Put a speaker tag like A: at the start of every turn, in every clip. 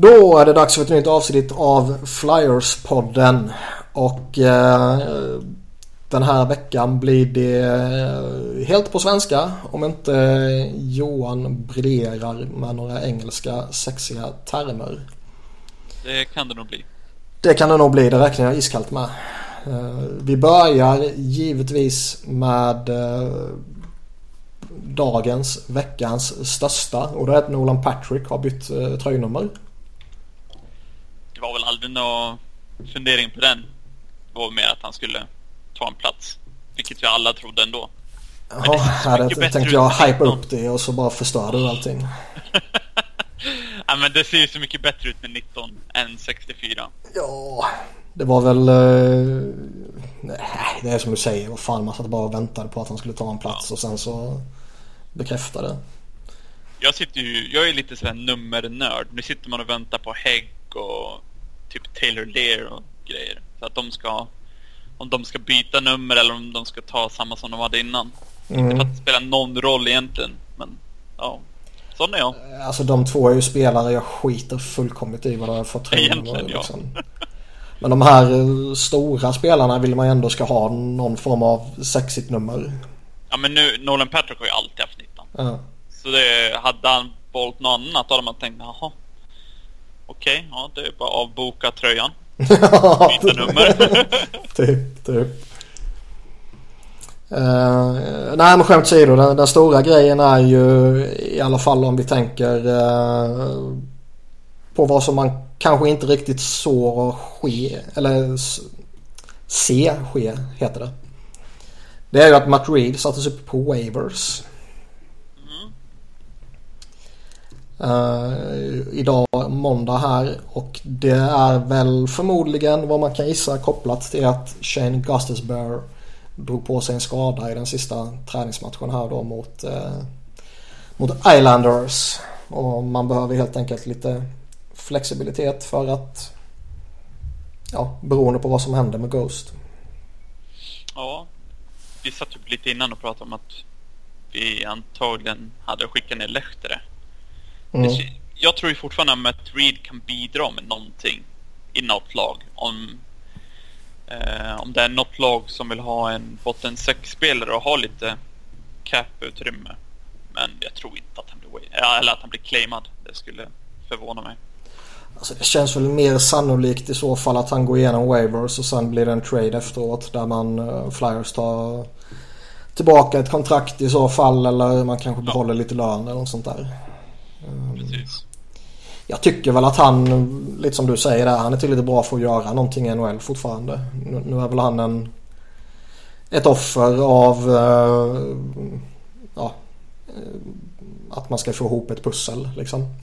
A: Då är det dags för ett nytt avsnitt av Flyers-podden. Och eh, den här veckan blir det eh, helt på svenska om inte Johan briljerar med några engelska sexiga termer.
B: Det kan det nog bli.
A: Det kan det nog bli, det räknar jag iskallt med. Eh, vi börjar givetvis med eh, dagens, veckans största och det är att Nolan Patrick har bytt tröjnummer.
B: Det var väl aldrig någon fundering på den. Det var mer att han skulle ta en plats. Vilket ju alla trodde ändå.
A: Jaha, här tänkte jag hypa upp det och så bara förstörde du allting.
B: ja men det ser ju så mycket bättre ut med 19 än 64.
A: Ja, det var väl... Uh, nej, det är som du säger. Vad fan, man satt bara och väntade på att han skulle ta en plats ja. och sen så bekräftade.
B: Jag sitter ju, jag är lite såhär nummernörd. Nu sitter man och väntar på Hägg och typ Taylor Lear och grejer. Så att de ska, om de ska byta nummer eller om de ska ta samma som de hade innan. Mm. Inte för att det spelar någon roll egentligen, men ja. Sån är jag.
A: Alltså de två är ju spelare jag skiter fullkomligt i vad de har fått
B: Egentligen liksom. ja.
A: Men de här eh, stora spelarna vill man ju ändå ska ha någon form av sexigt nummer.
B: Ja men nu, Nolan Patrick har ju alltid haft 19. Ja. Så det, hade han valt något annat då hade man tänkt, jaha. Okej, okay, ja det är bara avboka tröjan. Byta nummer.
A: typ, typ. Uh, nej men skämt åsido, den, den stora grejen är ju i alla fall om vi tänker uh, på vad som man kanske inte riktigt såg ske, eller se ske heter det. Det är ju att Matt Reed sattes upp på waivers. Uh, idag måndag här och det är väl förmodligen vad man kan gissa kopplat till att Shane Gustafsberg drog på sig en skada i den sista träningsmatchen här då mot, uh, mot Islanders. Och man behöver helt enkelt lite flexibilitet för att ja, beroende på vad som händer med Ghost.
B: Ja, vi satt typ lite innan och pratade om att vi antagligen hade skickat ner Lehtere Mm. Jag tror ju fortfarande att Reed kan bidra med någonting i något lag. Om, eh, om det är något lag som vill ha en botten 6-spelare och ha lite cap-utrymme. Men jag tror inte att han blir, eller att han blir claimad. Det skulle förvåna mig.
A: Alltså det känns väl mer sannolikt i så fall att han går igenom waivers och sen blir det en trade efteråt där man uh, Flyers tar tillbaka ett kontrakt i så fall eller man kanske behåller ja. lite lön eller något sånt där. Jag tycker väl att han, lite som du säger där, han är tillräckligt bra för att göra någonting i NHL fortfarande. Nu, är väl han en, ett offer av uh, ja, att man ska få ihop ett pussel liksom.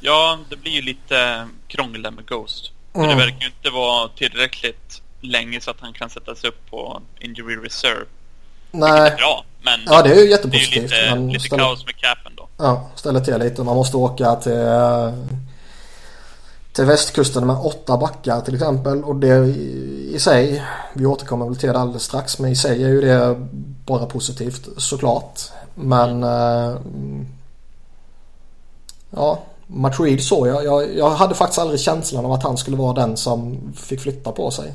B: Ja, det blir ju lite krångel där med Ghost. Mm. Det verkar ju inte vara tillräckligt länge så att han kan sätta sig upp på injury reserve.
A: Nej.
B: Vilket är bra, men
A: ja, det är ju jättepositivt.
B: Det är ju lite, lite ställer... kaos med capen.
A: Ja, ställer till lite. Man måste åka till, eh, till västkusten med åtta backar till exempel. Och det i sig, vi återkommer väl till det alldeles strax, men i sig är ju det bara positivt såklart. Men mm. ja, Matreed såg jag. jag. Jag hade faktiskt aldrig känslan av att han skulle vara den som fick flytta på sig.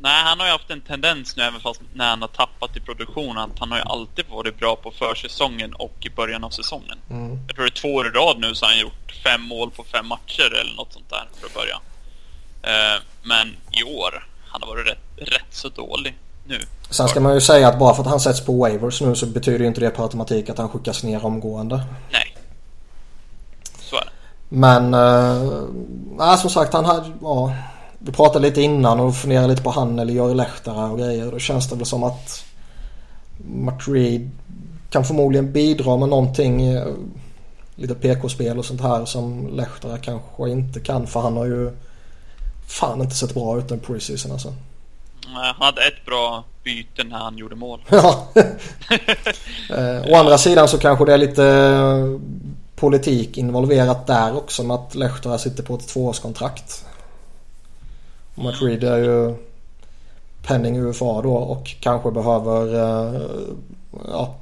B: Nej, han har ju haft en tendens nu, även fast när han har tappat i produktion, att han har ju alltid varit bra på försäsongen och i början av säsongen. Mm. Jag tror det är två år i rad nu så har han gjort fem mål på fem matcher eller något sånt där för att börja. Eh, men i år, han har varit rätt, rätt så dålig nu.
A: Sen ska man ju säga att bara för att han sätts på waivers nu så betyder ju inte det per automatik att han skickas ner omgående.
B: Nej. Så är det.
A: Men, äh, som sagt han hade, ja vi pratade lite innan och funderade lite på han eller Jari Lehtara och grejer. Då känns det väl som att Matt Reed kan förmodligen bidra med någonting. Eh, lite PK-spel och sånt här som Lehtara kanske inte kan. För han har ju fan inte sett bra ut i preseason alltså.
B: Han hade ett bra byte när han gjorde mål.
A: ja. eh, å andra sidan så kanske det är lite eh, politik involverat där också med att Lehtara sitter på ett tvåårskontrakt. Matt Reed är ju penning UFA då och kanske behöver eh, ja,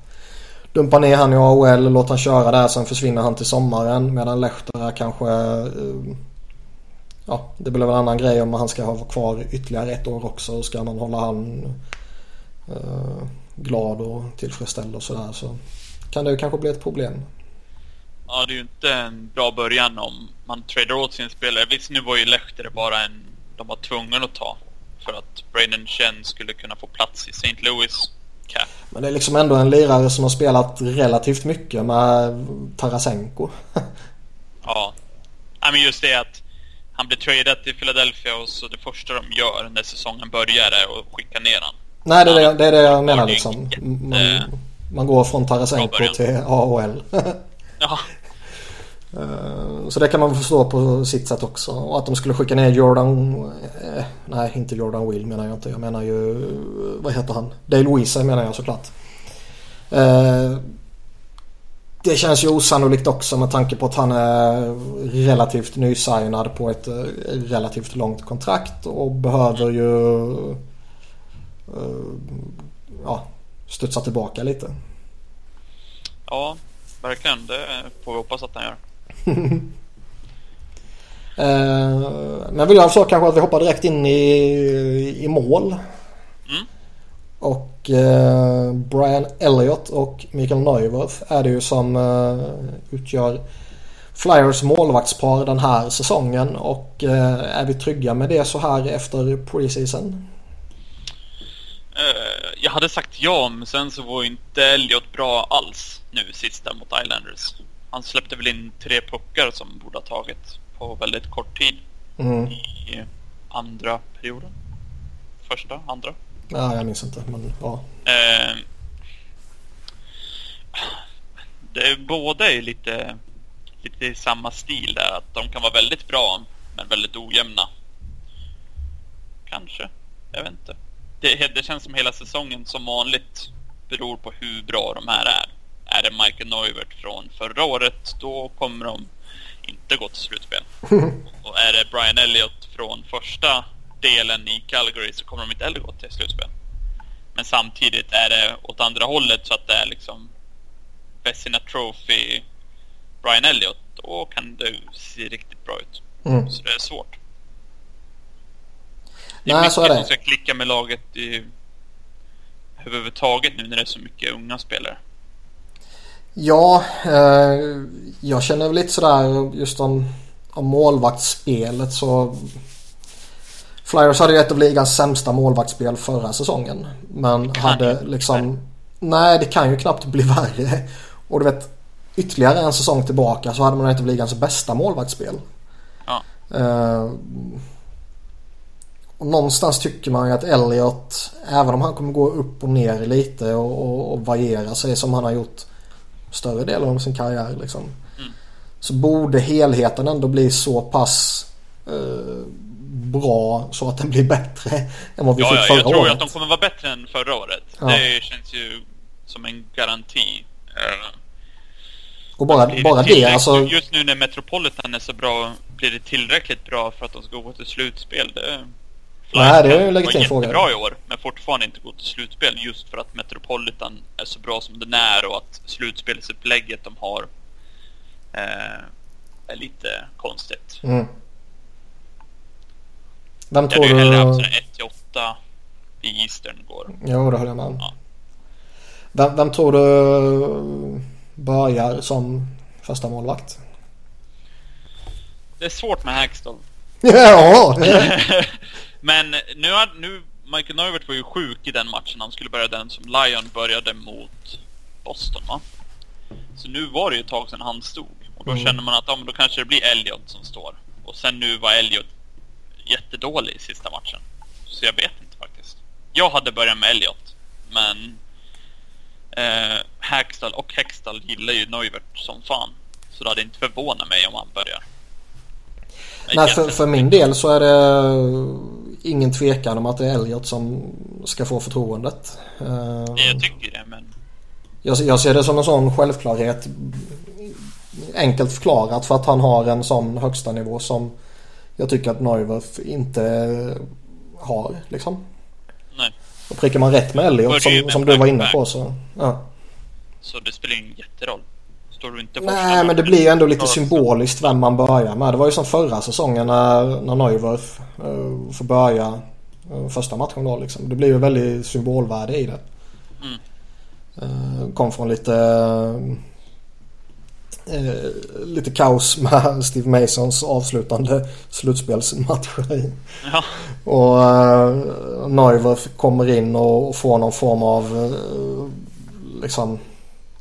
A: dumpa ner han i AHL, låta han köra där sen försvinner han till sommaren medan Lehtara kanske eh, Ja, det blir väl en annan grej om han ska ha kvar ytterligare ett år också. Ska man hålla han eh, glad och tillfredsställd och sådär så kan det ju kanske bli ett problem.
B: Ja, det är ju inte en bra början om man tradar åt sin spelare. Visst, nu var ju Lehtere bara en de var tvungna att ta för att Braden Chen skulle kunna få plats i St. Louis cap.
A: Men det är liksom ändå en lirare som har spelat relativt mycket med Tarasenko.
B: ja. ja, men just det att han blir tradad till Philadelphia och så det första de gör när säsongen börjar är att skicka ner han.
A: Nej, det är det, det, är det jag menar liksom. Man, man går från Tarasenko till AHL. ja. Eh, så det kan man förstå på sitt sätt också. Och att de skulle skicka ner Jordan... Eh, nej, inte Jordan Will menar jag inte. Jag menar ju... Eh, vad heter han? Dale Weezer menar jag såklart. Det känns ju osannolikt också med tanke på att han är relativt nysignad på ett relativt långt kontrakt och behöver ju ja, studsa tillbaka lite.
B: Ja, verkligen. Det får vi hoppas att han gör.
A: Eh, men vill jag så kanske att vi hoppar direkt in i, i mål. Mm. Och eh, Brian Elliott och Mikael Neuwirth är det ju som eh, utgör Flyers målvaktspar den här säsongen. Och eh, är vi trygga med det så här efter preseason?
B: Uh, jag hade sagt ja, men sen så var inte Elliot bra alls nu sista mot Islanders han släppte väl in tre puckar som borde ha tagit på väldigt kort tid. Mm. I andra perioden. Första, andra?
A: Ja, jag minns inte, men ja.
B: Eh, det, båda är lite, lite i samma stil där. Att de kan vara väldigt bra, men väldigt ojämna. Kanske. Jag vet inte. Det, det känns som hela säsongen som vanligt beror på hur bra de här är. Är det Michael Neuvert från förra året, då kommer de inte gå till slutspel. Och är det Brian Elliott från första delen i Calgary så kommer de inte heller gå till slutspel. Men samtidigt är det åt andra hållet så att det är liksom Vessina Trophy Brian Elliott, då kan det se riktigt bra ut. Mm. Så det är svårt. Det är Nej, mycket så är det. som ska klicka med laget i överhuvudtaget nu när det är så mycket unga spelare.
A: Ja, eh, jag känner väl lite sådär just om, om målvaktsspelet så Flyers hade ju ett av ligans sämsta målvaktsspel förra säsongen. Men hade liksom... Nej, det kan ju knappt bli värre. Och du vet, ytterligare en säsong tillbaka så hade man ett av ligans bästa målvaktsspel. Ja. Uh, och någonstans tycker man ju att Elliot, även om han kommer gå upp och ner lite och, och, och variera sig som han har gjort större delen av sin karriär liksom. Mm. Så borde helheten ändå bli så pass eh, bra så att den blir bättre än vad vi ja, fick förra året.
B: Jag tror året. att de kommer vara bättre än förra året. Ja. Det känns ju som en garanti. Uh,
A: och bara, bara det alltså...
B: Just nu när Metropolitan är så bra, blir det tillräckligt bra för att de ska gå till slutspel? Det
A: Nej, det är en legitim fråga.
B: bra i år, men fortfarande inte gått till slutspel just för att Metropolitan är så bra som den är och att slutspelsupplägget de har eh, är lite konstigt. Mm.
A: Vem tror du... Jag
B: hade hellre haft 1 till 8 i Eastern går.
A: Jo, det håller jag med om. Ja. Vem, vem tror du börjar som första målvakt?
B: Det är svårt med Hackstall.
A: ja!
B: Men nu, har, nu Michael Neuvert var ju sjuk i den matchen. Han skulle börja den som Lion började mot Boston va? Så nu var det ju ett tag sedan han stod. Och då mm. känner man att ja, men då kanske det blir Elliot som står. Och sen nu var Elliot jättedålig i sista matchen. Så jag vet inte faktiskt. Jag hade börjat med Elliot. Men eh, Hackstall och Hextall gillar ju Neuvert som fan. Så det hade inte förvånat mig om han börjar.
A: Nej, för, för min del så är det ingen tvekan om att det är Elliot som ska få förtroendet.
B: Jag tycker det men...
A: Jag, jag ser det som en sån självklarhet. Enkelt förklarat för att han har en sån högsta nivå som jag tycker att Neuwerf inte har liksom.
B: Nej.
A: Och prickar man rätt med Elliot som, som du var inne på så... Ja.
B: Så det spelar ingen jätteroll. Står du inte
A: Nej, men det blir ju ändå lite symboliskt vem man börjar med. Det var ju som förra säsongen när, när Neuwerf uh, får börja uh, första matchen då liksom. Det blir ju väldigt symbolvärde i det. Mm. Uh, kom från lite uh, lite kaos med Steve Masons avslutande slutspelsmatcher. Ja. Och uh, Neuwerf kommer in och, och får någon form av liksom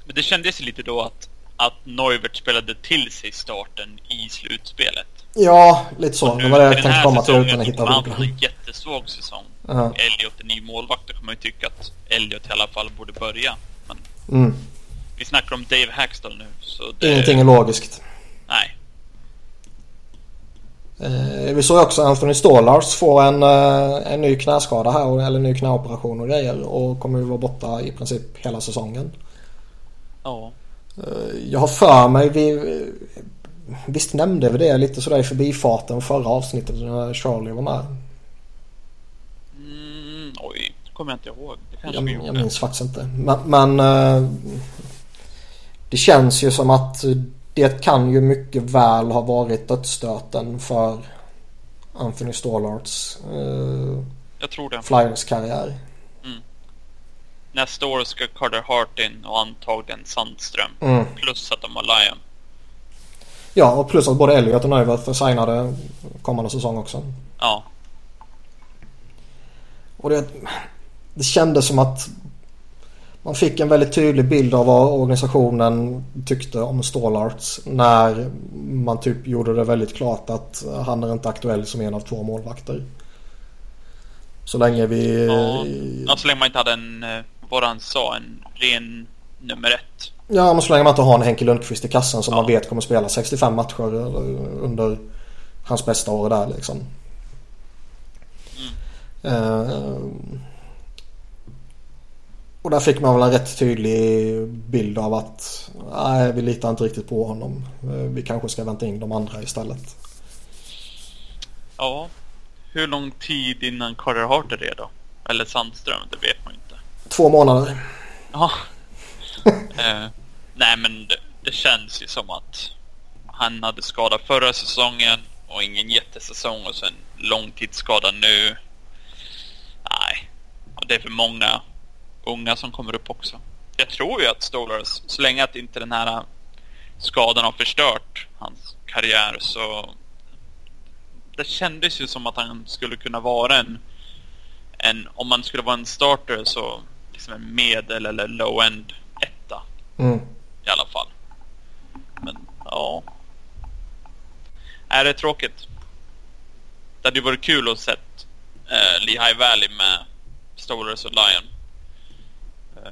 B: men det kändes lite då att att Neuvert spelade till sig starten i slutspelet.
A: Ja, lite så. Det var det jag tänkte komma till utan att hitta
B: Han hade en jättesvag säsong. Uh -huh. Elliot är ny målvakt. Då kan man ju tycka att Elliot i alla fall borde börja. Men mm. Vi snackar om Dave Hackstall nu. Så
A: det... Ingenting är logiskt.
B: Nej.
A: Eh, vi såg också Anthony Stålars få en, eh, en ny knäskada här, eller en ny knäoperation och grejer. Och kommer ju vara borta i princip hela säsongen.
B: Ja.
A: Eh, jag har för mig, vi, visst nämnde vi det lite sådär i förbifarten förra avsnittet när Charlie var med?
B: Mm, oj, det kommer jag inte ihåg. Det
A: kanske jag, vi jag minns faktiskt inte. Men, men uh, det känns ju som att det kan ju mycket väl ha varit dödsstöten för Anthony
B: tror det.
A: Flyers karriär.
B: Nästa år ska Carter Hart in och antagligen Sandström. Mm. Plus att de har Lion.
A: Ja, och plus att både Elliot och Neuwirth signade kommande säsong också.
B: Ja.
A: Och det, det kändes som att man fick en väldigt tydlig bild av vad organisationen tyckte om Stålarts när man typ gjorde det väldigt klart att han är inte aktuell som en av två målvakter. Så länge vi...
B: Ja, så länge man inte hade en eh, vad han sa, en ren nummer ett.
A: Ja, men så länge man inte har en Henke Lundqvist i kassan som ja. man vet kommer spela 65 matcher under hans bästa år där liksom. Mm. Uh, och där fick man väl en rätt tydlig bild av att nej, vi litar inte riktigt på honom. Uh, vi kanske ska vänta in de andra istället.
B: Ja. Hur lång tid innan Carter Hart är redo? Eller Sandström, det vet man inte.
A: Två månader.
B: Ja. eh, nej men det, det, känns ju som att han hade skada förra säsongen och ingen jättesäsong och sen långtidsskada nu. Nej, och det är för många unga som kommer upp också. Jag tror ju att Stolars, så länge att inte den här skadan har förstört hans karriär så det kändes ju som att han skulle kunna vara en, en om man skulle vara en starter så liksom en medel eller low-end etta.
A: Mm.
B: I alla fall. Men ja. Är det tråkigt? Det hade ju varit kul att sett eh, Lehigh Valley med Stolers och Lion.
A: Eh,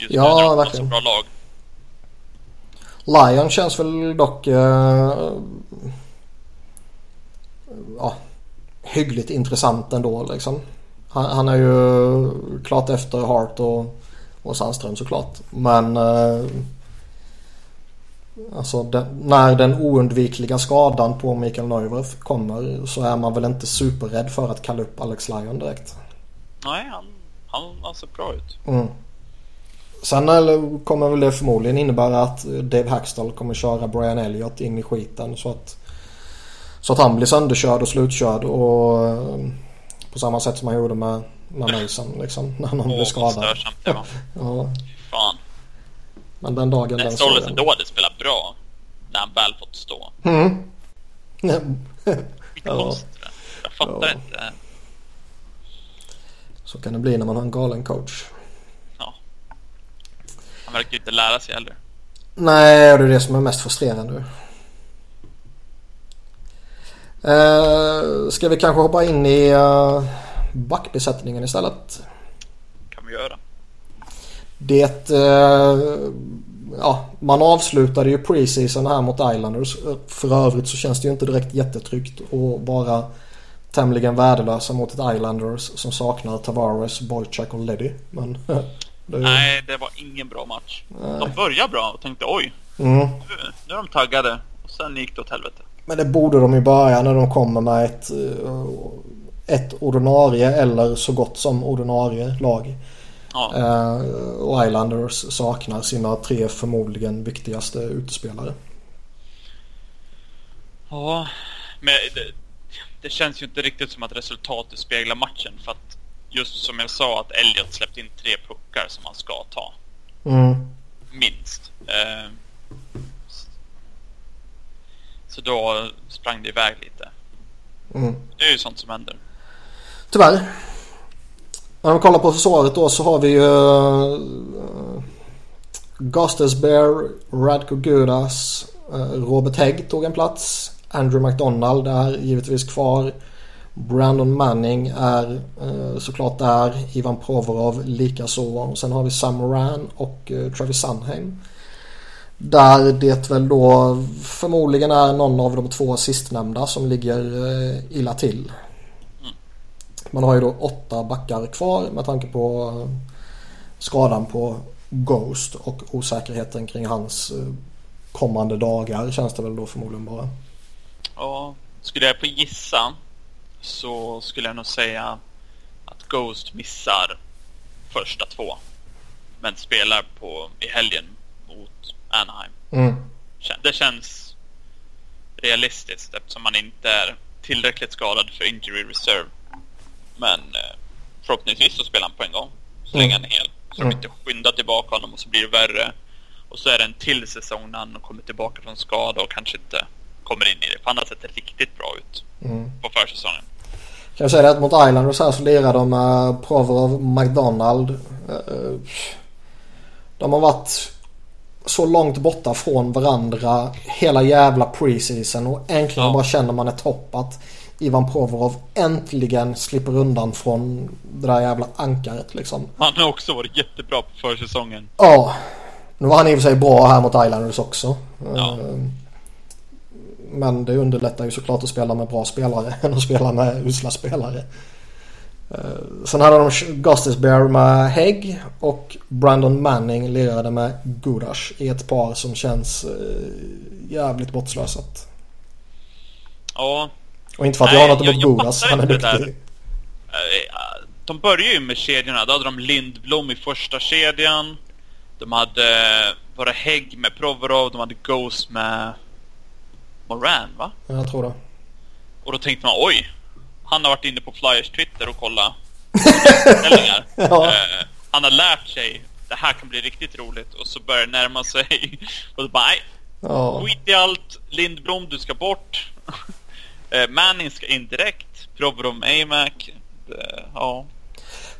A: just ja, verkligen.
B: bra lag.
A: Lion känns väl dock eh, ja, hyggligt intressant ändå liksom. Han, han, är ju klart efter Hart och, och Sandström såklart. Men eh, alltså den, när den oundvikliga skadan på Mikael Neuwirth kommer så är man väl inte superrädd för att kalla upp Alex Lyon direkt.
B: Nej, han, han sett bra ut.
A: Mm. Sen kommer väl det förmodligen innebära att Dave Hackstall kommer köra Brian Elliott in i skiten så att så att han blir sönderkörd och slutkörd och på samma sätt som han gjorde med, med Mason liksom. När någon blev skadad.
B: Det var.
A: ja.
B: Fan.
A: Men den dagen den
B: Stollers ändå hade spelat bra. När han väl fått stå.
A: Mm.
B: Ja. konstigt Jag fattar ja. inte.
A: Så kan det bli när man har en galen coach.
B: Ja. Han verkar ju inte lära sig heller.
A: Nej, det är det som är mest frustrerande. Uh, ska vi kanske hoppa in i uh, backbesättningen istället?
B: kan vi göra.
A: Det... Uh, ja, man avslutade ju preseason här mot Islanders. För övrigt så känns det ju inte direkt jättetryggt att vara tämligen värdelösa mot ett Islanders som saknar Tavares, Boychuk och Leddy. Men,
B: det. Nej, det var ingen bra match. Nej. De började bra och tänkte oj,
A: mm. nu,
B: nu är de taggade. Och sen gick det åt helvete.
A: Men det borde de ju börja när de kommer med ett, eh, ett ordinarie eller så gott som ordinarie lag. Ja. Eh, och Islanders saknar sina tre förmodligen viktigaste utespelare.
B: Ja, men det, det, känns ju inte riktigt som att resultatet speglar matchen. För att just som jag sa att Elliot släppte in tre puckar som han ska ta.
A: Mm.
B: Minst. Eh, så då sprang det iväg lite.
A: Mm.
B: Det är ju sånt som händer.
A: Tyvärr. När vi kollar på försvaret då så har vi ju uh, Gustus Bear, Radko Gudas, uh, Robert Hägg tog en plats. Andrew McDonald är givetvis kvar. Brandon Manning är uh, såklart där. Ivan Provorov likaså. Sen har vi Sam Moran och Travis Sunheim. Där det väl då förmodligen är någon av de två sistnämnda som ligger eh, illa till. Man har ju då åtta backar kvar med tanke på eh, skadan på Ghost och osäkerheten kring hans eh, kommande dagar känns det väl då förmodligen bara.
B: Ja, skulle jag på gissa så skulle jag nog säga att Ghost missar första två. Men spelar på i helgen Anaheim.
A: Mm.
B: Det känns realistiskt eftersom man inte är tillräckligt skadad för injury reserve. Men eh, förhoppningsvis så spelar han på en gång. Så länge han är hel. Så mm. de inte skyndar tillbaka honom och så blir det värre. Och så är det en till säsong när han kommer tillbaka från skada och kanske inte kommer in i det. Annat sätt är det riktigt bra ut
A: mm.
B: på försäsongen.
A: Kan jag säga det att mot Islanders här så lirar de med Provorov, McDonald. Eh, de har varit så långt borta från varandra hela jävla preseason och äntligen ja. bara känner man ett hopp att Ivan Provorov äntligen slipper undan från det där jävla ankaret liksom.
B: Han har också varit jättebra på försäsongen.
A: Ja. Nu var han i och för sig bra här mot Islanders också.
B: Ja.
A: Men det underlättar ju såklart att spela med bra spelare än att spela med usla spelare. Eh, sen hade de Gustis Bear med Hägg och Brandon Manning lirade med Gudash i ett par som känns eh, jävligt bortslösat.
B: Ja,
A: och inte för att Nej, jag har något emot Boras, han är duktig.
B: Eh, de började ju med kedjorna. Då hade de Lindblom i första kedjan. De hade, det Hägg med Provorov, de hade Ghost med Moran, va?
A: Ja, jag tror det.
B: Och då tänkte man, oj! Han har varit inne på Flyers Twitter och kollat
A: ja. uh,
B: Han har lärt sig, det här kan bli riktigt roligt. Och så börjar det närma sig. och så bara, nej. Skit i allt. Lindblom, du ska bort. Eh, Manning ska in direkt. Provorov Amac. Ja.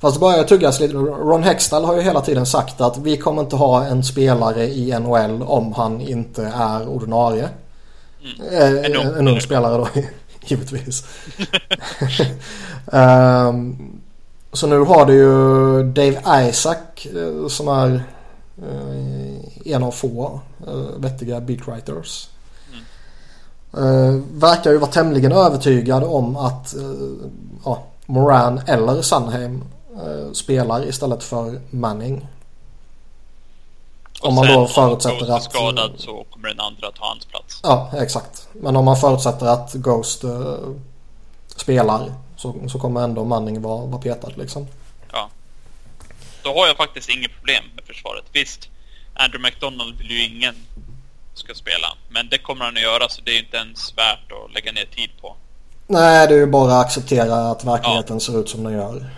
A: Fast det börjar tuggas lite. Ron Hextall har ju hela tiden sagt att vi kommer inte ha en spelare i NHL om han inte är ordinarie. Mm. Eh, en, ung, en ung spelare då givetvis. um, så nu har du ju Dave Isaac eh, som är en av få vettiga beatwriters. Uh, verkar ju vara tämligen övertygad om att ja, Moran eller Sunheim spelar istället för Manning.
B: Om man då förutsätter om att... skadad så kommer den andra ta hans plats.
A: Ja, exakt. Men om man förutsätter att Ghost spelar så, så kommer ändå Manning vara, vara petad liksom.
B: Ja. Då har jag faktiskt inget problem med försvaret. Visst, Andrew McDonald vill ju ingen ska spela. Men det kommer han att göra så det är inte ens värt att lägga ner tid på.
A: Nej, det är ju bara att acceptera att verkligheten ja. ser ut som den gör.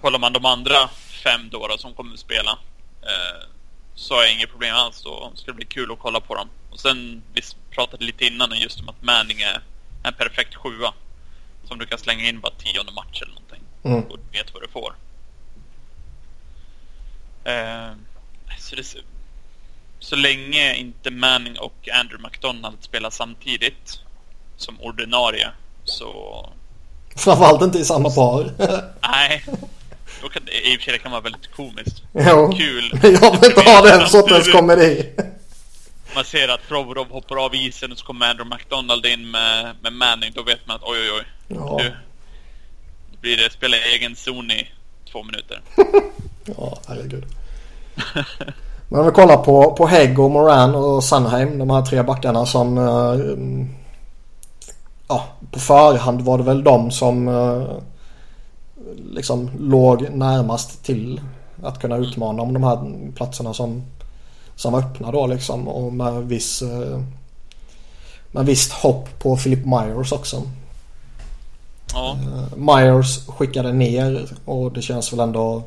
B: Kollar man de andra fem då, då som kommer att spela eh, så har jag inget problem alls. Då ska det bli kul att kolla på dem. Och sen, vi pratade lite innan just om att Manning är en perfekt sjua. Som du kan slänga in bara tionde match eller någonting.
A: Mm.
B: Och du vet vad du får. Eh, så det, så länge inte Manning och Andrew McDonald spelar samtidigt som ordinarie så...
A: Framförallt inte i samma par.
B: Nej. Då kan, I och för sig det kan vara väldigt komiskt.
A: Jo.
B: Kul.
A: Jag vill inte ha den sortens komedi.
B: Man ser att Provorov hoppar av isen och så kommer Andrew McDonald in med, med Manning. Då vet man att oj oj oj.
A: Ja.
B: Nu blir det spela egen zon i två minuter.
A: ja, herregud. Men om vi kollar på, på Hägg och Moran och Sunheim. De här tre backarna som... Uh, ja, på förhand var det väl de som uh, liksom låg närmast till att kunna utmana om de här platserna som, som var öppna då liksom. Och med viss eh, med visst hopp på Philip Myers också. Ja. Eh, Myers skickade ner och det känns väl ändå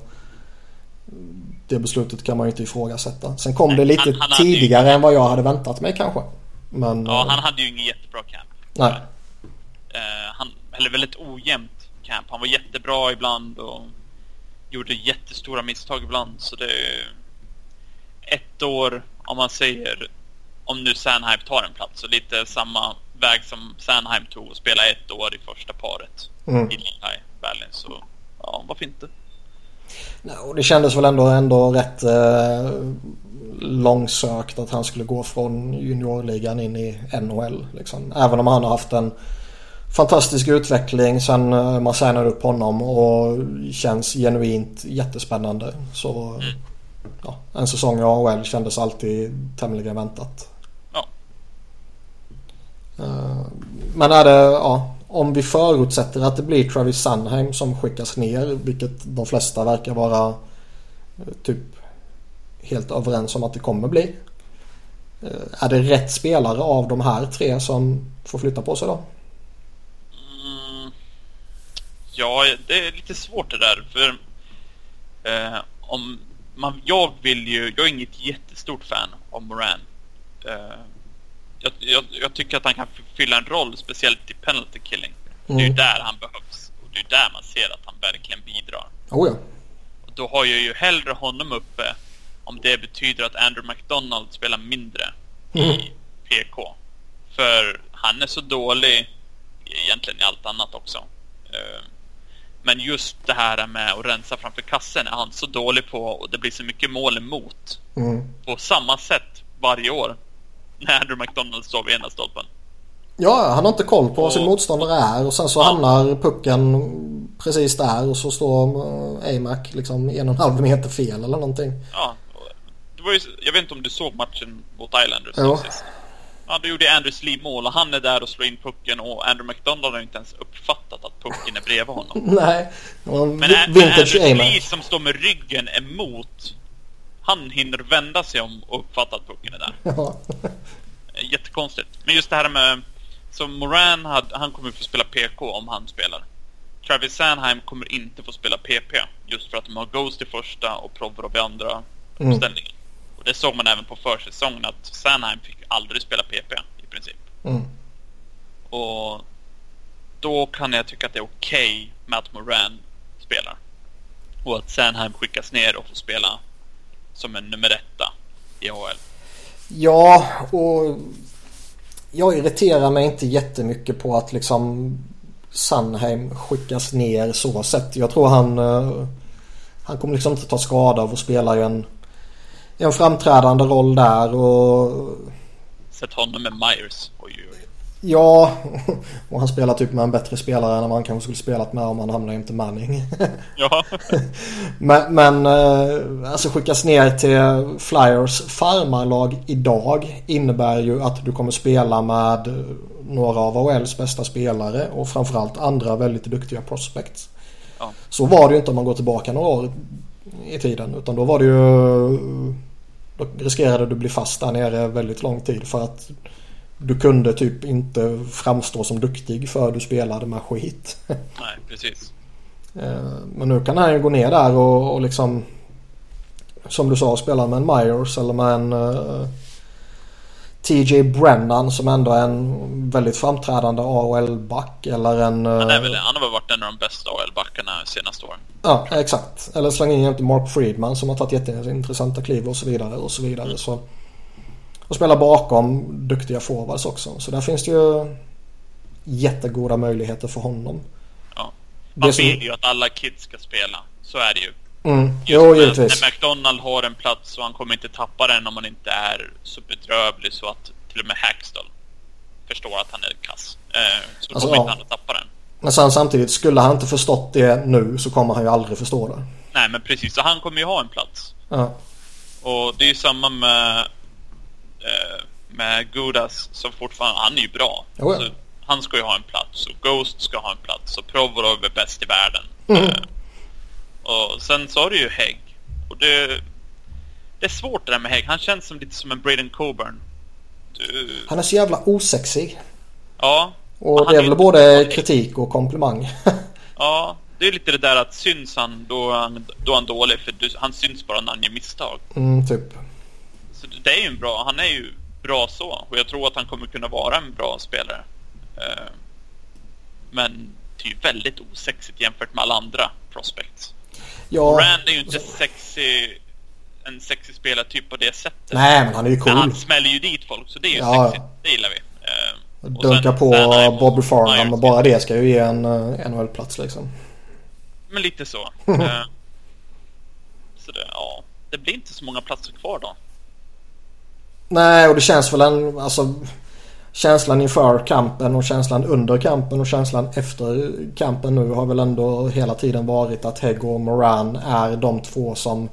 A: det beslutet kan man ju inte ifrågasätta. Sen kom Nej, det lite han, han tidigare ju... än vad jag hade väntat mig kanske. Men,
B: ja, han hade ju ingen jättebra camp.
A: Nej.
B: Uh, han, eller väldigt ojämnt camp. Han var jättebra ibland och gjorde jättestora misstag ibland. Så det är ett år, om man säger, om nu Sanheim tar en plats, så lite samma väg som Sanheim tog och spela ett år i första paret mm. i Lehigh Valley. Så ja, varför inte?
A: No, det kändes väl ändå, ändå rätt eh, långsökt att han skulle gå från juniorligan in i NHL. Liksom. Även om han har haft en fantastisk utveckling sen eh, man signade upp honom och känns genuint jättespännande. Så mm. ja, en säsong i AHL kändes alltid tämligen väntat.
B: Ja.
A: Eh, men är det, ja, om vi förutsätter att det blir Travis Sunheim som skickas ner, vilket de flesta verkar vara eh, typ helt överens om att det kommer bli. Är det rätt spelare av de här tre som får flytta på sig då?
B: Ja, det är lite svårt det där. För eh, om man, jag vill ju, jag är inget jättestort fan av Moran. Eh, jag, jag, jag, tycker att han kan fylla en roll, speciellt i penalty killing. Mm. Det är ju mm. där han behövs. Och det är där man ser att han verkligen bidrar.
A: Oh ja.
B: Och då har jag ju hellre honom uppe om det betyder att Andrew McDonald spelar mindre mm. i PK. För han är så dålig egentligen i allt annat också. Uh, men just det här med att rensa framför kassen är han så dålig på och det blir så mycket mål emot. Mm. På samma sätt varje år. När Andrew McDonald står vid ena stolpen.
A: Ja, han har inte koll på vad sin motståndare är och sen så ja. hamnar pucken precis där och så står uh, Amac liksom en och en halv meter fel eller någonting.
B: Ja, det var ju, jag vet inte om du såg matchen mot Islanders ja. Ja, då gjorde Andrew Lee mål och han är där och slår in pucken och Andrew McDonald har inte ens uppfattat att pucken är bredvid honom.
A: Nej,
B: men, men Andrew Lee som står med ryggen emot, han hinner vända sig om och uppfatta att pucken är där. Ja. Jättekonstigt. Men just det här med, som Moran, hade, han kommer få spela PK om han spelar. Travis Sanheim kommer inte få spela PP just för att de har Ghost i första och Provorov i andra mm. uppställningen. Och det såg man även på försäsongen att Sanheim fick aldrig spela PP i princip.
A: Mm.
B: Och då kan jag tycka att det är okej okay med att Moran spelar. Och att Sanheim skickas ner och får spela som en nummer etta i AHL.
A: Ja, och jag irriterar mig inte jättemycket på att liksom Sanheim skickas ner så sett. Jag tror han, eh, han kommer liksom inte ta skada av att spela i en en framträdande roll där och...
B: Sätt honom med Myers. Oj, oj.
A: Ja, och han spelar typ med en bättre spelare än man kanske skulle spelat med om han hamnar inte Manning.
B: Ja.
A: men, men eh, alltså skickas ner till Flyers farmarlag idag innebär ju att du kommer spela med några av AHLs bästa spelare och framförallt andra väldigt duktiga prospects. Ja. Så var det ju inte om man går tillbaka några år i tiden utan då var det ju då riskerade du bli fast där nere väldigt lång tid för att du kunde typ inte framstå som duktig för du spelade med skit.
B: Nej, precis.
A: Eh, men nu kan han ju gå ner där och, och liksom som du sa spela med en Myers eller med en uh, TJ Brennan som ändå är en väldigt framträdande AHL-back eller en...
B: Han, är väl, han har väl varit en av de bästa AHL-backarna senaste åren.
A: Ja, exakt. Eller släng in jämte Mark Friedman som har tagit jätteintressanta kliv och så vidare och så vidare. Mm. Så, och spela bakom duktiga forwards också. Så där finns det ju jättegoda möjligheter för honom.
B: Ja. Man som... vill ju att alla kids ska spela. Så är det ju.
A: Mm. Jo, givetvis.
B: När McDonald har en plats och han kommer inte tappa den om han inte är så bedrövlig så att till och med Hackstall förstår att han är kass. Eh, så alltså, kommer ja. inte han att tappa den.
A: Men sen samtidigt, skulle han inte förstått det nu så kommer han ju aldrig förstå det.
B: Nej, men precis. Så han kommer ju ha en plats.
A: Ja.
B: Och det är ju samma med, eh, med Gudas som fortfarande, han är ju bra.
A: Oh, ja.
B: han ska ju ha en plats och Ghost ska ha en plats och Provorov är bäst i världen. Mm. Eh, och sen så har du ju Hägg Och det, det är svårt det där med Hägg. Han känns som lite som en Braden Coburn.
A: Du... Han är så jävla osexig.
B: Ja.
A: Och det är väl både kritik och komplimang.
B: ja, det är lite det där att syns han då, han, då är han dålig för du, han syns bara när han gör misstag.
A: Mm, typ.
B: Så det är ju en bra, han är ju bra så och jag tror att han kommer kunna vara en bra spelare. Uh, men det är ju väldigt osexigt jämfört med alla andra prospects. Ja. Rand är ju inte sexy, en sexig spelartyp på det sättet.
A: Nej, men han är ju cool. Men
B: han smäller ju dit folk, så det är ju ja. sexigt. Det gillar vi.
A: Uh, Dunka på Bobby Farnham och bara det ska ju ge en uh, NHL-plats liksom.
B: Men lite så. uh, så det, ja, det blir inte så många platser kvar då.
A: Nej, och det känns väl en, alltså känslan inför kampen och känslan under kampen och känslan efter kampen nu har väl ändå hela tiden varit att Hegg och Moran är de två som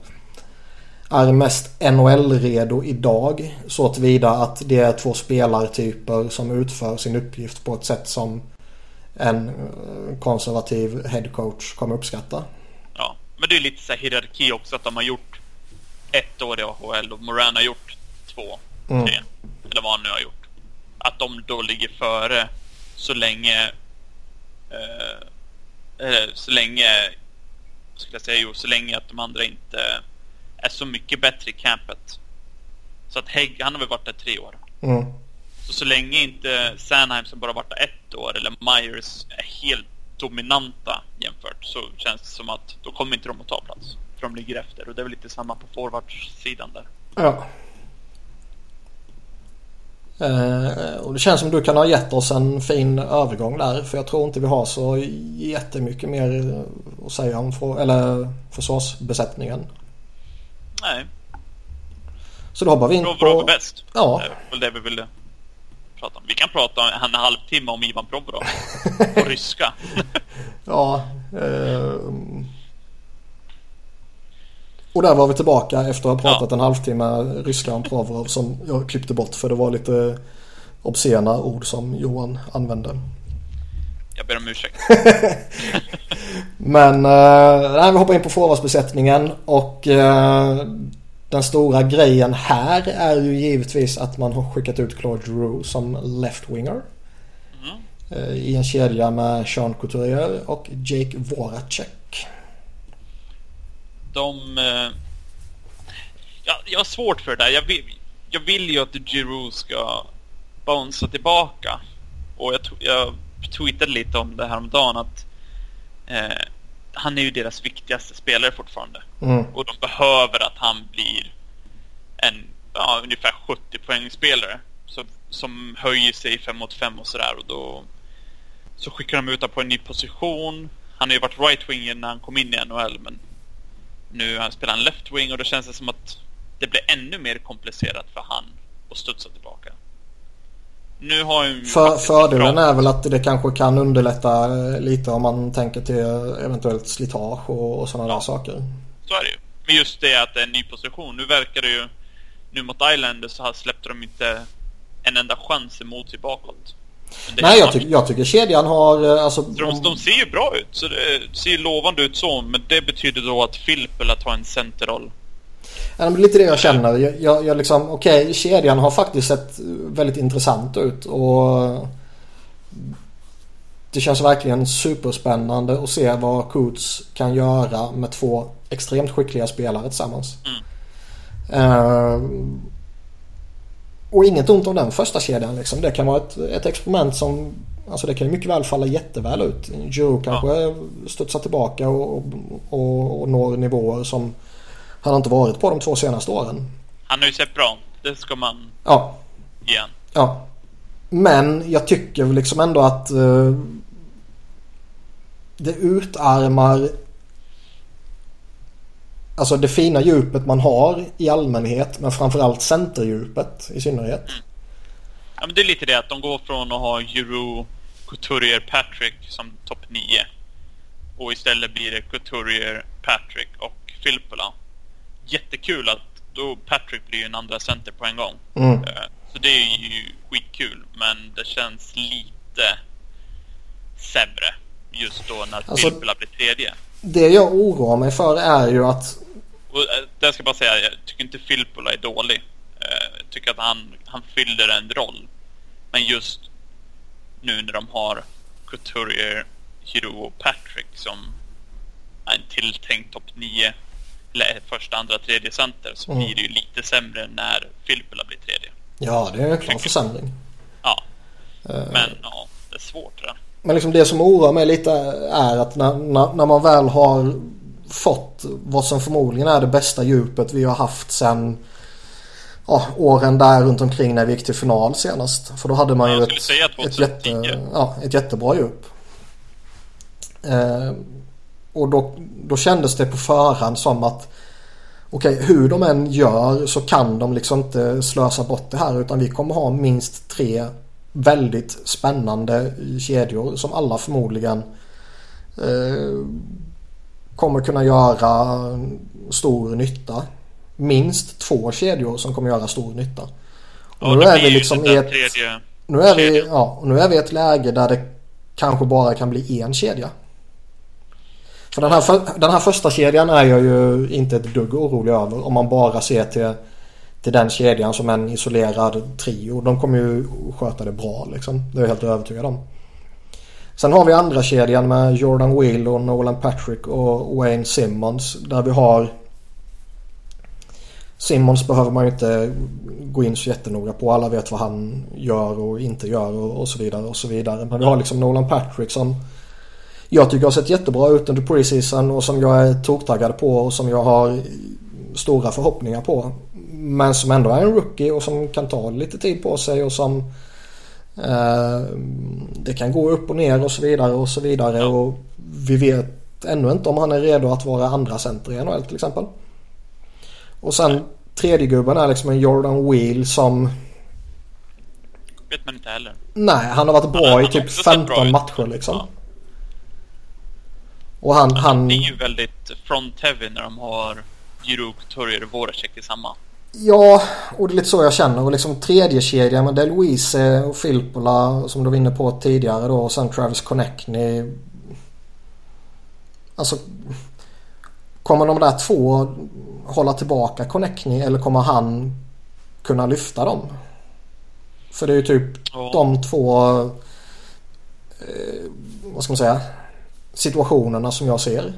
A: är mest NHL-redo idag. Så tillvida att det är två spelartyper som utför sin uppgift på ett sätt som en eh, konservativ headcoach kommer uppskatta.
B: Ja, men det är lite så hierarki också att de har gjort ett år i AHL och Moran har gjort två, mm. tre. Eller vad han nu har gjort att de då ligger före så länge eh, så länge skulle jag säga jo, så länge att de andra inte är så mycket bättre i campet. Så att Hägg, han har väl varit där tre år.
A: Mm.
B: Så så länge inte Sanheim som bara varit där ett år eller Myers är helt dominanta jämfört så känns det som att då kommer inte de att ta plats. För de ligger efter och det är väl lite samma på forwardsidan där.
A: Ja. Eh, och det känns som du kan ha gett oss en fin övergång där. För jag tror inte vi har så jättemycket mer att säga om för, eller försvarsbesättningen.
B: Nej.
A: Så då hoppar vi in
B: på... Provorov är bäst.
A: Ja.
B: Det är väl det vi ville prata om. Vi kan prata en halvtimme om Ivan Provorov. på ryska.
A: ja. Eh... Och där var vi tillbaka efter att ha pratat ja. en halvtimme ryska om Provorov som jag klippte bort för det var lite obscena ord som Johan använde.
B: Jag ber om ursäkt.
A: Men eh, vi hoppar in på forwardsbesättningen och eh, den stora grejen här är ju givetvis att man har skickat ut Claude Giroux som left-winger. Mm. Eh, I en kedja med Sean Couturier och Jake Voracek
B: de... Eh, ja, jag har svårt för det där. Jag vill, jag vill ju att Giroud ska bouncea tillbaka. Och jag, jag tweetade lite om det här om dagen att eh, han är ju deras viktigaste spelare fortfarande.
A: Mm.
B: Och de behöver att han blir en ja, ungefär 70 poängspelare så, som höjer sig 5 mot 5 och sådär. Och då så skickar de ut honom på en ny position. Han har ju varit right-winger när han kom in i NHL men nu spelar han left wing och då känns det som att det blir ännu mer komplicerat för han att studsa tillbaka. Nu har ju
A: för, Fördelen är väl att det kanske kan underlätta eh, lite om man tänker till eventuellt slitage och, och sådana ja. där saker.
B: Så är det ju. Men just det att det är en ny position. Nu verkar det ju... Nu mot Islanders så släppte de inte en enda chans emot sig bakåt.
A: Nej, jag, ty jag, tycker kedjan har... Eh, alltså,
B: de, de ser ju bra ut. Så det ser ju lovande ut så. Men det betyder då att Filppula tar en centerroll.
A: Ja, är lite det jag känner. Jag, jag, jag liksom, okej, okay, kedjan har faktiskt sett väldigt intressant ut. Och det känns verkligen superspännande att se vad Coots kan göra med två extremt skickliga spelare tillsammans.
B: Mm.
A: Uh, och inget ont om den första kedjan liksom. Det kan vara ett, ett experiment som Alltså det kan ju mycket väl falla jätteväl ut. Joe kanske ja. studsar tillbaka och, och, och når nivåer som han inte varit på de två senaste åren.
B: Han har ju sett bra Det ska man
A: ja.
B: ge
A: Ja. Men jag tycker liksom ändå att uh, det utarmar Alltså det fina djupet man har i allmänhet men framförallt centerdjupet i synnerhet.
B: Ja men det är lite det att de går från att ha Euro, Couturier, Patrick som topp 9. Och istället blir det Couturier, Patrick och Filppula. Jättekul att då Patrick blir ju en andra center på en gång.
A: Mm.
B: Eh, så det är ju skitkul men det känns lite sämre just då när alltså, Filppula blir tredje.
A: Det jag oroar mig för är ju att
B: Och eh, det ska jag bara säga, jag tycker inte Filppula är dålig. Eh, jag tycker att han, han fyller en roll. Men just nu när de har Couturier, Hiro och Patrick som är en tilltänkt topp 9 eller första, andra, tredje center så mm. blir det ju lite sämre när Filppula blir tredje.
A: Ja, det är en klar försämring.
B: Ja. Uh, Men ja, det är svårt det.
A: Men liksom det som oroar mig lite är att när, när, när, man väl har fått vad som förmodligen är det bästa djupet vi har haft sen ja, åren där runt omkring när vi gick till final senast. För då hade man ju ett, ett, jätte, ja, ett jättebra djup. Eh, och då, då kändes det på förhand som att okej, okay, hur de än gör så kan de liksom inte slösa bort det här utan vi kommer ha minst tre väldigt spännande kedjor som alla förmodligen eh, kommer kunna göra stor nytta. Minst två kedjor som kommer göra stor nytta.
B: Och ja, nu är vi liksom i ett,
A: nu är vi, ja, nu är vi i ett läge där det kanske bara kan bli en kedja. För den här, för, den här första kedjan är jag ju inte ett dugg orolig över om man bara ser till, till den kedjan som en isolerad trio. De kommer ju sköta det bra liksom. Det är jag helt övertygad om. Sen har vi andra kedjan med Jordan Wheel och Nolan Patrick och Wayne Simmons. Där vi har Simmons behöver man ju inte gå in så jättenoga på. Alla vet vad han gör och inte gör och, och så vidare och så vidare. Men vi har liksom Nolan Patrick som jag tycker har sett jättebra ut under preseason och som jag är toktaggad på och som jag har stora förhoppningar på. Men som ändå är en rookie och som kan ta lite tid på sig och som det kan gå upp och ner och så vidare och så vidare och vi vet ännu inte om han är redo att vara andra center i NHL till exempel. Och sen tredje gubben är liksom en Jordan Wheel som
B: vet man inte heller.
A: Nej, han har varit bra han, i typ 15 matcher liksom. Ja. Och han, han...
B: Det är ju väldigt front-heavy när de har Juruk, Torjer och Voracek i samma.
A: Ja, och det är lite så jag känner. Och liksom tredje kedjan med DeLuise och Filppula som du var inne på tidigare då. Och sen Travis Connectney. Alltså. Kommer de där två hålla tillbaka Connectney eller kommer han kunna lyfta dem? För det är ju typ ja. de två. Eh, vad ska man säga? situationerna som jag ser.